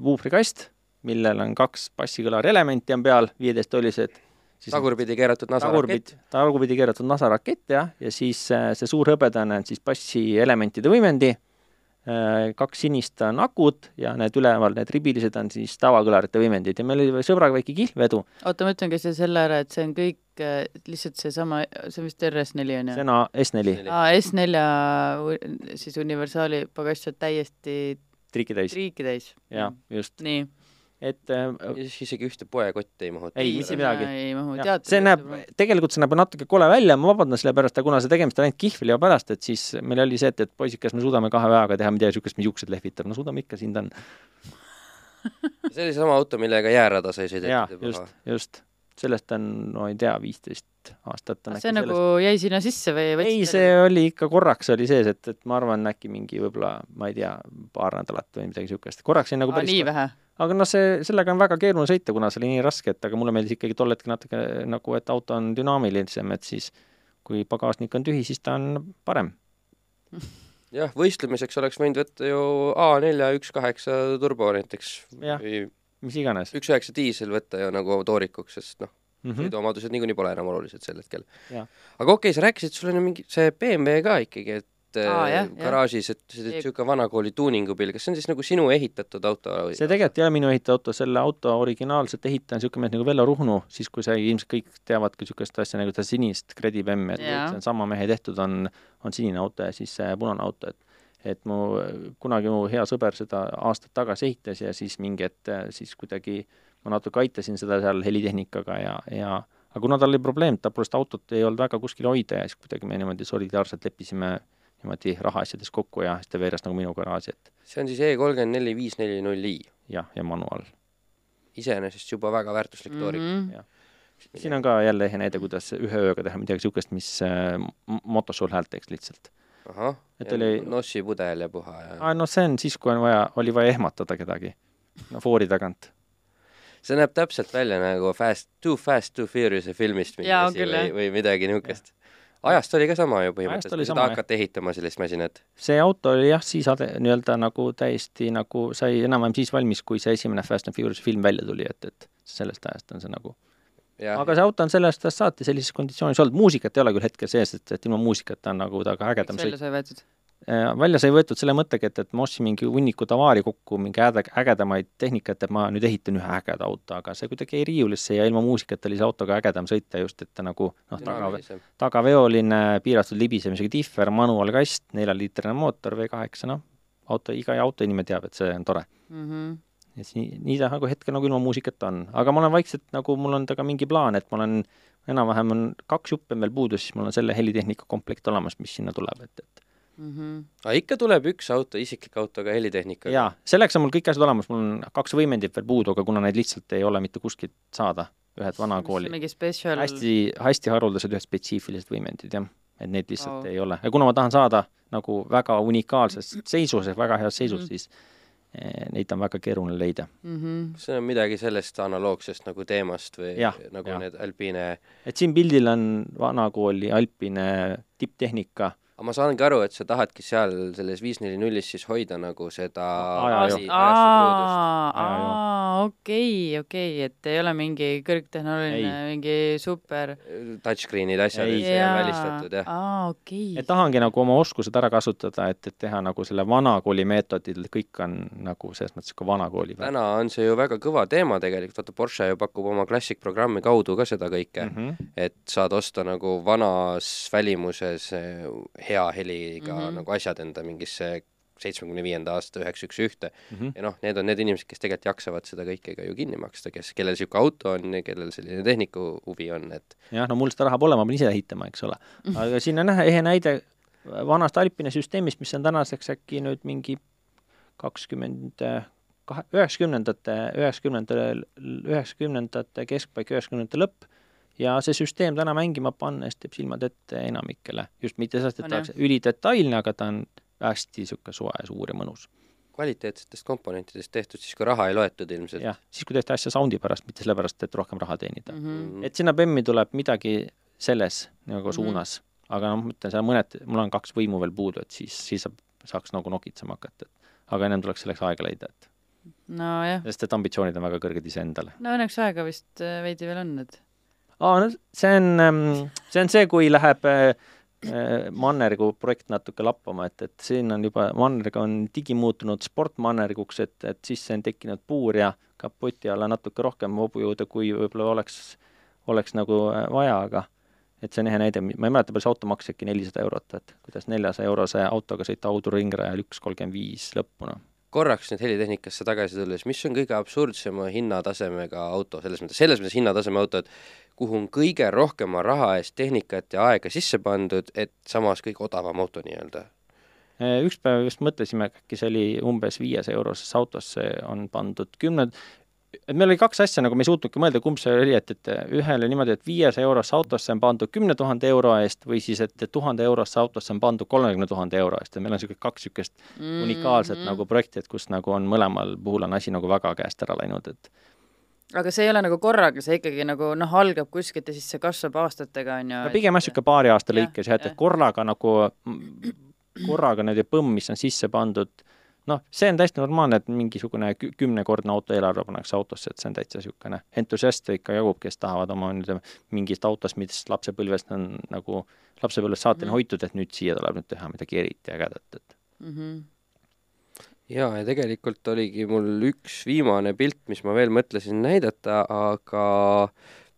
vuuprikast, millel on kaks bassikõlari elementi on peal, viieteisttolised siis tagurpidi keeratud NASA rakett. tagurpidi keeratud NASA rakett, jah, ja siis äh, see suur hõbedane on siis bassielementide võimendi Äh, kaks sinist on akud ja need üleval, need ribilised on siis tavakõlarite võimendid ja meil oli sõbraga väike kihlvedu. oota, ma ütlen ka siia selle ära, et see on kõik äh, lihtsalt seesama, see on vist RS4 on ju? see on S4. aa, S4 siis universaali pagass on täiesti triiki täis. triiki täis. jah, just. nii et äh, isegi ühte poekotti ei mahuta. ei, mitte midagi. ei mahu, tead. see näeb, tegelikult see näeb natuke kole välja, ma vabandan selle pärast, aga kuna see tegemist on ainult kihvlio pärast, et siis meil oli see, et, et poisid, kas me suudame kahe päevaga teha midagi niisugust, mis juuksed lehvitab, no suudame ikka, siin ta on. see oli seesama auto, millega jäärada sai sõidetud just, just. sellest on, no ei tea, viisteist aastat on see nagu sellest. jäi sinna sisse või? ei, see oli ikka korraks oli sees, et, et ma arvan, äkki mingi võib-olla, ma ei tea, paar nädalat või midagi niisugust. korraks jäi nagu päris nii vähe? Aga noh, see, sellega on väga keeruline sõita, kuna see oli nii raske, et aga mulle meeldis ikkagi tol hetkel natuke nagu, et auto on dünaamilisem, et siis kui pagasnik on tühi, siis ta on parem. jah, võistlemiseks oleks võinud võtta ju A4 üks kaheksa turbo näiteks. või mis iganes. üks üheksa diisel võtta ju nagu toorikuks, sest noh mm -hmm., sõiduomadused niikuinii pole enam olulised sel hetkel. aga okei okay,, sa rääkisid, sul on mingi see BMW ka ikkagi, et Aa, äh, jah, garaažis, et see on niisugune vanakooli tuuningupill, kas see on siis nagu sinu ehitatud auto? see tegelikult ei ole minu ehitatud auto, selle auto originaalselt ehitaja on niisugune mees nagu Vello Ruhnu, siis kui sai, ilmselt kõik teavad ka niisugust asja nagu seda sinist Credit M-i, et see on sama mehe tehtud, on, on sinine auto ja siis see punane auto, et et mu, kunagi mu hea sõber seda aastaid tagasi ehitas ja siis mingi hetk siis kuidagi ma natuke aitasin seda seal helitehnikaga ja, ja aga kuna tal oli probleem, et ta pole seda autot ei olnud väga kuskil hoida ja siis kuidagi me niimoodi solidaarselt leppisime niimoodi rahaasjades kokku ja siis ta veeres nagu minu garaaži, et see on siis E kolmkümmend neli viis neli null i? jah, ja manuaal. iseenesest juba väga väärtuslik mm -hmm. toorik. siin on ka jälle ehe näide, kuidas ühe ööga teha midagi niisugust, mis äh, motos sul häält teeks lihtsalt. ahah, ja oli... nossi pudel ja puha ja aa, no see on siis, kui on vaja, oli vaja ehmatada kedagi, no foori tagant see näeb täpselt välja nagu Fast, Too Fast, Too Furious'i filmist mingi asi või, või midagi niisugust ajast oli ka sama ju põhimõtteliselt, seda hakati ehitama, sellist masinat? see auto oli jah, siis nii-öelda nagu täiesti nagu sai enam-vähem siis valmis, kui see esimene Fast and Furious film välja tuli, et, et sellest ajast on see nagu Ja. aga see auto on sellest ajast saati sellises konditsioonis olnud, muusikat ei ole küll hetkel sees, et, et ilma muusikata on nagu ta ka ägedam sõit. välja sai võetud? Äh, välja sai võetud selle mõttega, et, et ma ostsin mingi hunniku tavaari kokku, mingi äge, ägedamaid tehnikat, et ma nüüd ehitan ühe ägeda auto, aga see kuidagi jäi riiulisse ja ilma muusikata oli see autoga ägedam sõita just, et ta nagu noh, taga, tagaveoline, piiratud libisemisega tihver, manuaalkast, neljaliitrine mootor, V8, noh, auto, iga autoinimene teab, et see on tore. Mm. -hmm siis nii, nii ta nagu hetkel nagu ilma muusikata on, aga ma olen vaikselt nagu, mul on temaga mingi plaan, et ma olen enam-vähem on kaks juppe veel puudu, siis mul on selle helitehnika komplekt olemas, mis sinna tuleb, et, et mm. -hmm. aga ikka tuleb üks auto, isiklik auto ka helitehnikaga. jaa, selleks on mul kõik asjad olemas, mul on kaks võimendit veel puudu, aga kuna neid lihtsalt ei ole mitte kuskilt saada, ühed vanakooli, mingi spetsial hästi, hästi haruldased ühed spetsiifilised võimendid, jah. et neid lihtsalt wow. ei ole ja kuna ma tahan saada nagu väga unikaalses seisus ehk väga heas seisus mm, -hmm. siis eh, neid on väga keeruline leida. mm. -hmm. see on midagi sellest analoogsest nagu teemast või Jah, nagu jah. need Alpine, et siin pildil on vanakooli Alpine tipptehnika, aga ma saangi aru, et sa tahadki seal selles viis neli nullis siis hoida nagu seda Ajajoon. Ajajoon. aa, okei, okei, et ei ole mingi kõrgtehnoloogiline, mingi super. touchscreen'id, asjad, see on välistatud jah. aa, okei et. tahangi nagu oma oskused ära kasutada, et, et teha nagu selle vanakooli meetodil, kõik on nagu selles mõttes sihuke vanakooli täna on see ju väga kõva teema tegelikult, vaata Porsche ju pakub oma Classic programmi kaudu ka seda kõike mm, mm. -hmm. et saad osta nagu vanas välimuses eh, hea heliga mm. -hmm. nagu asjad enda mingisse seitsmekümne viienda aasta üheks üks ühte Mm -hmm. ja noh, need on need inimesed, kes tegelikult jaksavad seda kõike ka ju kinni maksta, kes, kellel niisugune auto on ja kellel selline tehniku huvi on, et jah, no mul seda raha pole, ma pean ise ehitama, eks ole. aga siin on jah ehe näide vanast Alpine süsteemist, mis on tänaseks äkki nüüd mingi kakskümmend kahe, üheksakümnendate, üheksakümnendate, üheksakümnendate keskpaik, üheksakümnendate lõpp ja see süsteem täna mängima pannes teeb silmad ette enamikele. just mitte sellest, et ta oleks ülidetailne, aga ta on hästi niisugune soe, suur ja mõnus. kvaliteetsetest komponentidest tehtud siis, kui raha ei loetud ilmselt. jah, siis kui tehti asja soundi pärast, mitte sellepärast, et rohkem raha teenida mm. Mhm. et sinna BEM-i tuleb midagi selles nagu Mhm. suunas, aga noh, ma ütlen, seal mõned, mul on kaks võimu veel puudu, et siis, siis saab, saaks nagu nokitsema hakata, et aga ennem tuleks selleks aega leida, et nojah, sest et ambitsioonid on väga kõrged iseendale. no õnneks aega vist äh, veidi veel on, et aa, no see on, see on see, kui läheb äh, äh, mannergu projekt natuke lappama, et, et siin on juba, mannerg on digi muutunud sportmannerguks, et, et sisse on tekkinud puur ja kapoti alla natuke rohkem hobujõudu, kui võib-olla oleks, oleks nagu äh, vaja, aga et see on ehe näide, ma ei mäleta, palju see auto maksis, äkki nelisada eurot, et kuidas neljasaja eurose autoga sõita Audu ringrajal üks kolmkümmend viis lõppu, noh. Korraks nüüd helitehnikasse tagasi tulles, mis on kõige absurdsema hinnatasemega auto selles mõttes, selles mõttes hinnataseme autod, kuhu on kõige rohkema raha eest tehnikat ja aega sisse pandud, et samas kõige odavam auto nii-öelda. Üks päev just mõtlesime, äkki see oli umbes viiesaja eurosesse autosse on pandud kümned, et meil oli kaks asja nagu me ei suutnudki mõelda, kumb see oli, et, et ühele niimoodi, et viiesaja eurosse autosse on pandud kümne tuhande euro eest või siis, et tuhande eurosse autosse on pandud kolmekümne tuhande euro eest ja meil on niisugune kaks niisugust mm unikaalset -hmm. nagu projekti, et kus nagu on mõlemal puhul on asi nagu väga käest ära läinud, et aga see ei ole nagu korraga, see ikkagi nagu noh, algab kuskilt ja siis see kasvab aastatega, on ju. no pigem jah, niisugune paari aasta lõikes jah, et, et korraga nagu, korraga niimoodi põmm, mis on sisse pandud, noh, see on täiesti normaalne, et mingisugune kü- kümnekordne auto eelarve pannakse autosse, et see on täitsa niisugune entusiaste ikka jagub, kes tahavad oma nii-öelda mingist autost, mis lapsepõlvest on nagu lapsepõlvest saateni Mhm. hoitud, et nüüd siia tuleb nüüd teha midagi eriti ägedat, et mm. -hmm. jaa, ja tegelikult oligi mul üks viimane pilt, mis ma veel mõtlesin näidata, aga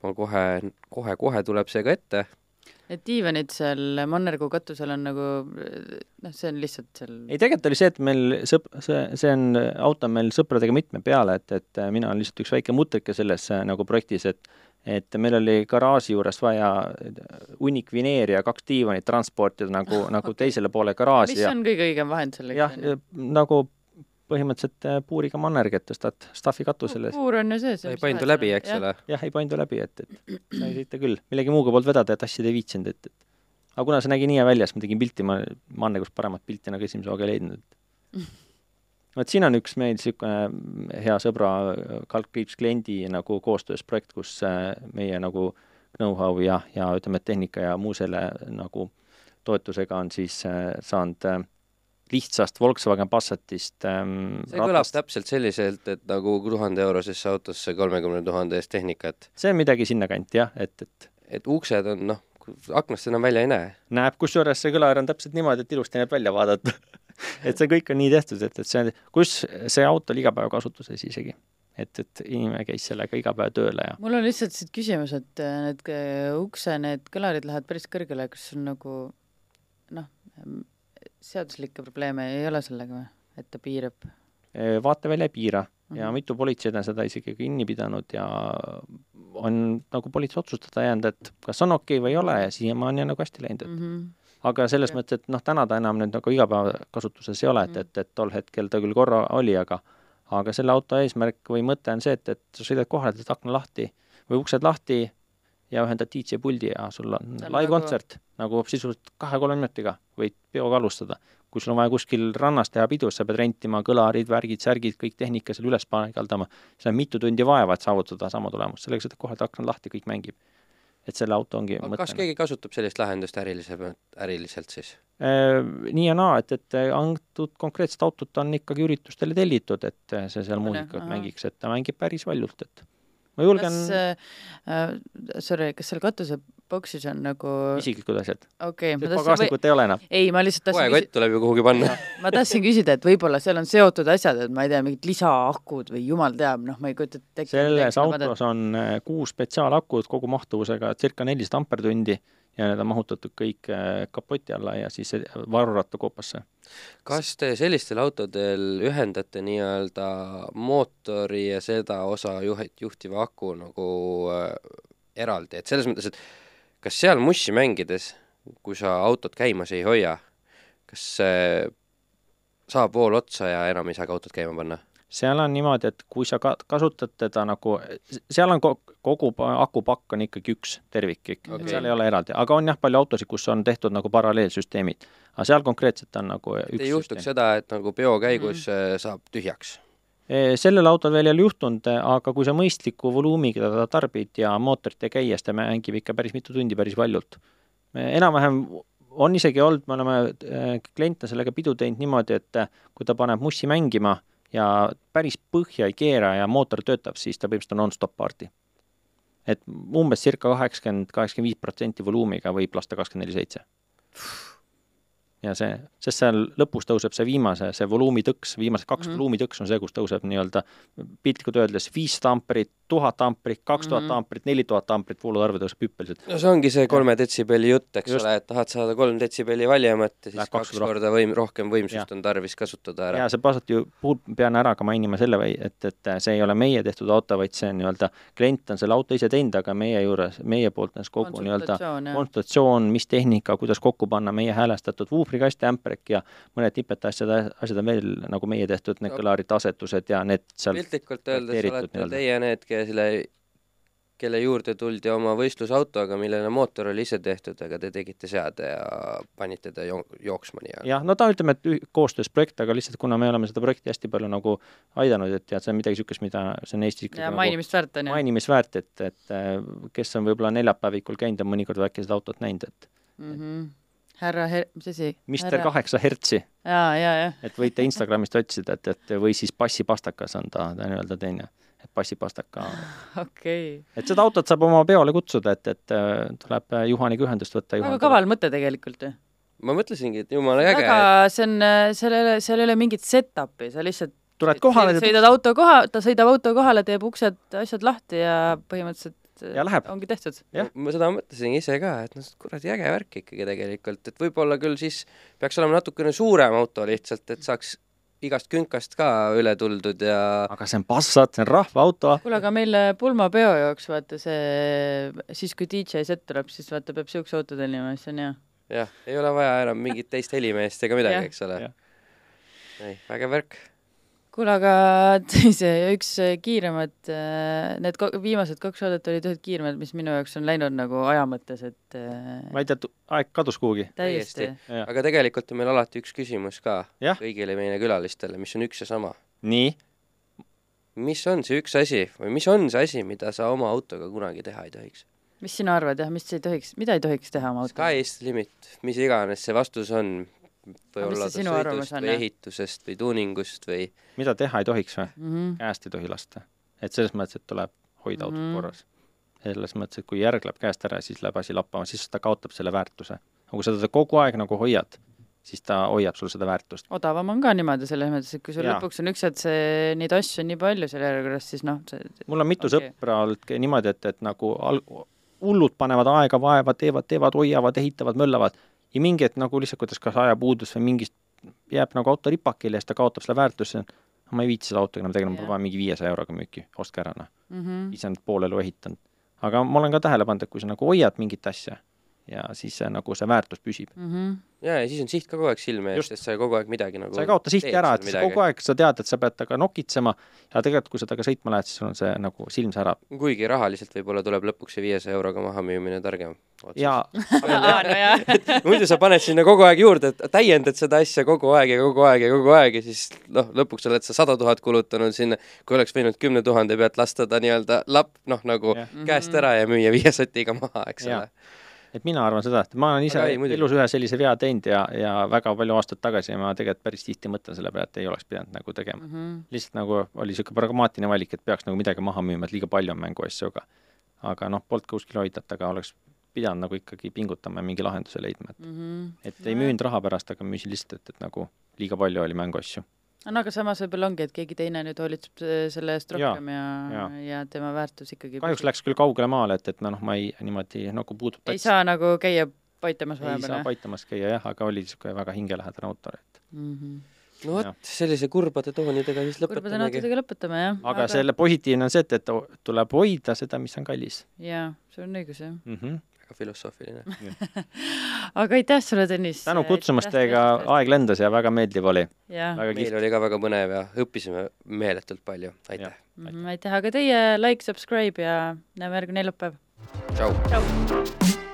ma kohe, kohe-kohe tuleb see ka ette. Need diivanid seal mannergu katusel on nagu noh, see on lihtsalt seal ei, tegelikult oli see, et meil sõp-, see, see on, auto on meil sõpradega mitme peale, et, et mina olen lihtsalt üks väike mutrike selles äh, nagu projektis, et et meil oli garaaži juures vaja hunnik vineeri ja kaks diivanit transportida nagu, nagu teisele poole garaaži mis ja on kõige õigem vahend selleks? jah, nagu põhimõtteliselt äh, puuriga mannergi, et tõstad staffi katusele, puur on ju sees. ei paindu läbi, eks ole. jah, ei paindu läbi, et, et sai sõita küll, millegi muuga polnud vedada, et asjad ei viitsinud, et, et aga kuna see nägi nii hea välja, siis ma tegin pilti, ma mannergust paremat pilti nagu esimese hooga ei leidnud, vot siin on üks meil niisugune hea sõbra kaldkriips kliendi nagu koostöösprojekt, kus äh, meie nagu know-how ja, ja ütleme, tehnika ja muu selle nagu toetusega on siis äh, saanud äh, lihtsast Volkswagen Passatist ähm, see kõlab täpselt selliselt, et nagu tuhande eurosesse autosse kolmekümne tuhande eest tehnikat. see on midagi sinnakanti jah, et, et et uksed on noh, aknast enam välja ei näe. näeb, kusjuures see kõlar on täpselt niimoodi, et ilusti näeb välja vaadata. et see kõik on nii tehtud, et, et see on, kus see auto oli igapäevakasutuses isegi. et, et inimene käis sellega iga päev tööle ja mul on lihtsalt siit küsimus, et äh, need äh, ukse, need kõlarid lähevad päris kõrgele, kas sul nagu noh, seaduslikke probleeme ei ole sellega või, et ta piirab? vaatevälja ei piira ja Mhm. mitu politseid on seda isegi kinni pidanud ja on nagu politsei otsustada jäänud, et kas on okei okay või ei ole ja siiamaani on nagu hästi läinud, et Mhm. aga selles mõttes, et noh, täna ta enam nüüd nagu igapäevakasutuses ei ole, et, et, et tol hetkel ta küll korra oli, aga aga selle auto eesmärk või mõte on see, et, et sa sõidad kohale, teed akna lahti või uksed lahti ja ühendad DJ puldi ja sul on live-kontsert nagu sisuliselt kahe-kolme minutiga võid peoga alustada. kui sul on vaja kuskil rannas teha pidu, sa pead rentima kõlarid, värgid, särgid, kõik tehnika seal üles paigaldama, see on mitu tundi vaeva, et saavutada sama tulemust, sellega sõidad kohale, akna lahti, kõik mängib. et selle auto ongi aga kas keegi kasutab sellist lahendust ärilise, äriliselt siis? Äh, nii ja naa, et, et antud konkreetset autot on ikkagi üritustele tellitud, et see seal muusikat mängiks, et ta mängib päris valjult, et ma julgen kas äh, äh, sorry, kas seal katuseboksis on nagu isiklikud asjad. okei okay,, ma tahtsin või... pagasnikut ei ole enam. ei, ma lihtsalt tahtsin poekott tuleb ju kuhugi panna. ma tahtsin küsida, et võib-olla seal on seotud asjad, et ma ei tea, mingid lisaakud või jumal teab, noh, ma ei kujuta ette. selles autos on äh, kuus spetsiaalakud kogu mahtuvusega circa nelisada ampertundi ja need on mahutatud kõik äh, kapoti alla ja siis äh, varuratta koopasse. kas te sellistel autodel ühendate nii-öelda mootori ja seda osa juhet, juhtiva aku nagu äh, eraldi, et selles mõttes, et kas seal mussi mängides, kui sa autot käimas ei hoia, kas äh, saab vool otsa ja enam ei saagi autot käima panna? Seal on niimoodi, et kui sa ka kasutad teda nagu, seal on ko-, kogu pa- akupakk on ikkagi üks tervik ikka okay., Okei. seal ei ole eraldi, aga on jah, palju autosid, kus on tehtud nagu paralleelsüsteemid. aga seal konkreetselt on nagu et üks ei juhtuks süsteem. seda, et nagu peo käigus mm. saab tühjaks? Sellel autol veel ei ole juhtunud, aga kui sa mõistliku voluumiga teda tarbid ja mootorit ei käi, siis ta mängib ikka päris mitu tundi päris valjult. enam-vähem on isegi olnud, me oleme eh, kliente sellega pidu teinud niimoodi, et kui ta paneb mussi mängima ja päris põhja ei keera ja mootor töötab, siis ta põhimõtteliselt on non-stop party. et umbes circa kaheksakümmend, kaheksakümmend viis protsenti voluumiga võib lasta kakskümmend neli seitse ja see, sest seal lõpus tõuseb see viimase, see voluumitõks, viimased kaks mm. -hmm. voluumitõks on see, kus tõuseb nii-öelda piltlikult öeldes viissada amperit, tuhat amperit, kaks tuhat Mhm. amperit, neli tuhat amperit, vooluarve tõuseb hüppeliselt. no see ongi see kolme detsibelli jutt, eks Just. ole, et tahad saada kolm detsibelli valjemat ja siis Läheb kaks korda võim-, rohkem võimsust Jah. on tarvis kasutada ära ja. seepärast ju puhul pean ära ka mainima selle või et, et see ei ole meie tehtud auto, vaid see on nii-öelda, klient on selle auto ise teinud, aga meie juures, meie poolt on siis kogu nii-öelda konsultatsioon, mis tehnika, kuidas kokku panna meie häälestatud vuufrikast ja ämprek ja mõned nipet asjad, asjad on veel nagu meie tehtud, need No. kõlarite asetused ja need seal piltlikult öeldes olete teie need, kelle, kelle juurde tuldi oma võistlusautoga, millele mootor oli ise tehtud, aga te tegite seade ja panite ta jo- jooksma nii-öelda. jah, no ta ütleme, et koostöös projekt, aga lihtsalt kuna me oleme seda projekti hästi palju nagu aidanud, et tead, see on midagi niisugust, mida see on Eestis ikkagi ja nagu mainimist väärt on ju. mainimisväärt, et, et äh, kes on võib-olla neljapäevikul käinud, on mõnikord äkki seda autot näinud, et Mhm. härra Her-, mis asi? Mister kaheksa hertsi, jaa, jaa, jah. et võite Instagramist otsida, et, et või siis passipastakas on ta, ta nii-öelda teine, et passipastaka, okei. et seda autot saab oma peole kutsuda, et, et äh, tuleb äh, Juhaniga ühendust võtta. väga kaval mõte tegelikult ju. ma mõtlesingi, et jumala äge, väga, see on, seal ei ole, seal ei ole mingit set-up'i, sa lihtsalt tuled kohale sõid- sõidad auto koha, ta sõidab auto kohale, teeb uksed, asjad lahti ja põhimõtteliselt Ja läheb. ongi tehtud. jah. ma seda mõtlesin ise ka, et noh, kuradi äge värk ikkagi tegelikult, et võib-olla küll siis peaks olema natukene suurem auto lihtsalt, et saaks igast künkast ka üle tuldud ja aga see on Passat, see on rahvaauto, kuule, aga meil Pulma peo jaoks vaata see, siis kui DJ set tuleb, siis vaata peab siukse auto tellima, siis on hea. jah, ei ole vaja enam mingit teist helimeest ega midagi eks ole ei, vägev värk. kuule, aga see üks kiiremad, need ko- viimased kaks saadet olid ühed kiiremad, mis minu jaoks on läinud nagu aja mõttes, et äh, ma ei tea, aeg kadus kuhugi. täiesti aga tegelikult on meil alati üks küsimus ka Jah. kõigile meie külalistele, mis on üks ja sama. nii, mis on see üks asi või mis on see asi, mida sa oma autoga kunagi teha ei tohiks? mis sina arvad jah, mis ei tohiks, mida ei tohiks teha oma autoga? Sky is the limit, mis iganes see vastus on, Võib-olla see ta sõidust või ehitusest või tuuningust või mida teha ei tohiks või? mm. -hmm. käest ei tohi lasta. et selles mõttes, et tuleb hoida autot Mhm. korras. selles mõttes, et kui järg läheb käest ära, siis läheb asi lappama, siis ta kaotab selle väärtuse. aga kui sa teda kogu aeg nagu hoiad, siis ta hoiab sul seda väärtust. odavam on ka niimoodi selles mõttes, et kui sul Jaa. lõpuks on üks hetk see, neid asju on nii palju seal järjekorras, siis noh, see mul on mitu okay. sõpra olnud niimoodi, et, et nagu al-, hullud panevad aega, vaeva, teevad, teevad, hoiavad, ehitavad, möllavad ja mingi hetk nagu lihtsalt, kuidas kas ajapuudus või mingist jääb nagu auto ripakile ja siis ta kaotab selle väärtuse. ma ei viitsi selle autoga enam Jah. on vaja mingi viiesaja euroga müüki, ostke ära noh. mm. -hmm. ise olen pool elu ehitanud. aga ma olen ka tähele pannud, et kui sa nagu hoiad mingit asja ja siis see nagu see väärtus püsib mm. -hmm. ja, ja siis on siht ka kogu aeg silme ees, sest sa kogu aeg midagi nagu sa ei kaota sihti ära, et sa kogu aeg sa tead, et sa pead temaga nokitsema ja tegelikult, kui sa temaga sõitma lähed, siis sul on see nagu silm särab kuigi rahaliselt võib-olla tuleb lõpuks see viiesaja euroga maha müümine targem. ja aa, no jaa. muidu sa paned sinna kogu aeg juurde, et täiendad seda asja kogu aeg ja kogu aeg ja kogu aeg ja siis noh, lõpuks oled sa sada tuhat kulutanud sinna, kui oleks võinud kümne tuhande pealt lasta ta nii-öelda lapp noh, nagu Jah. käest ära ja müüa viie sotiga maha, eks ole. Et mina arvan seda, et ma olen ise ei, elus ühe sellise vea teinud ja, ja väga palju aastaid tagasi ja ma tegelikult päris tihti mõtlen selle peale, et ei oleks pidanud nagu tegema. Mhm. lihtsalt nagu oli niisugune pragmaatiline valik, et peaks nagu midagi maha müüma, et liiga palju on mänguasju, aga aga noh, polnud kuskil hoidnud, aga oleks pidanud nagu ikkagi pingutama ja mingi lahenduse leidma, et Mhm. et ei müünud raha pärast, aga müüsin lihtsalt, et, et nagu liiga palju oli mänguasju. No aga samas võib-olla ongi, et keegi teine nüüd hoolitseb se- selle eest rohkem ja, ja, jaa. ja tema väärtus ikkagi kahjuks läks küll kaugele maale, et, et noh, ma ei niimoodi nagu puudutab ei saa nagu käia paitamas ei saa vahepeal, paitamas käia jah, aga oli niisugune väga hingelähedane autor, et jah? no vot sellise kurbade toonidega siis kurbade lõpetamegi. nootidega lõpetame, jah. aga selle positiivne on see, et, et tuleb hoida seda, mis on kallis jaa, sul on õigus, jah. mm. -hmm. Väga filosoofiline. aga aitäh sulle, Tõnis. tänu kutsumast teiega, aeg lendas ja väga meeldiv oli, meil oli ka väga põnev ja õppisime meeletult palju, aitäh. aitäh, aga teie like, subscribe ja näeme järgmine neljapäev. tšau. tšau.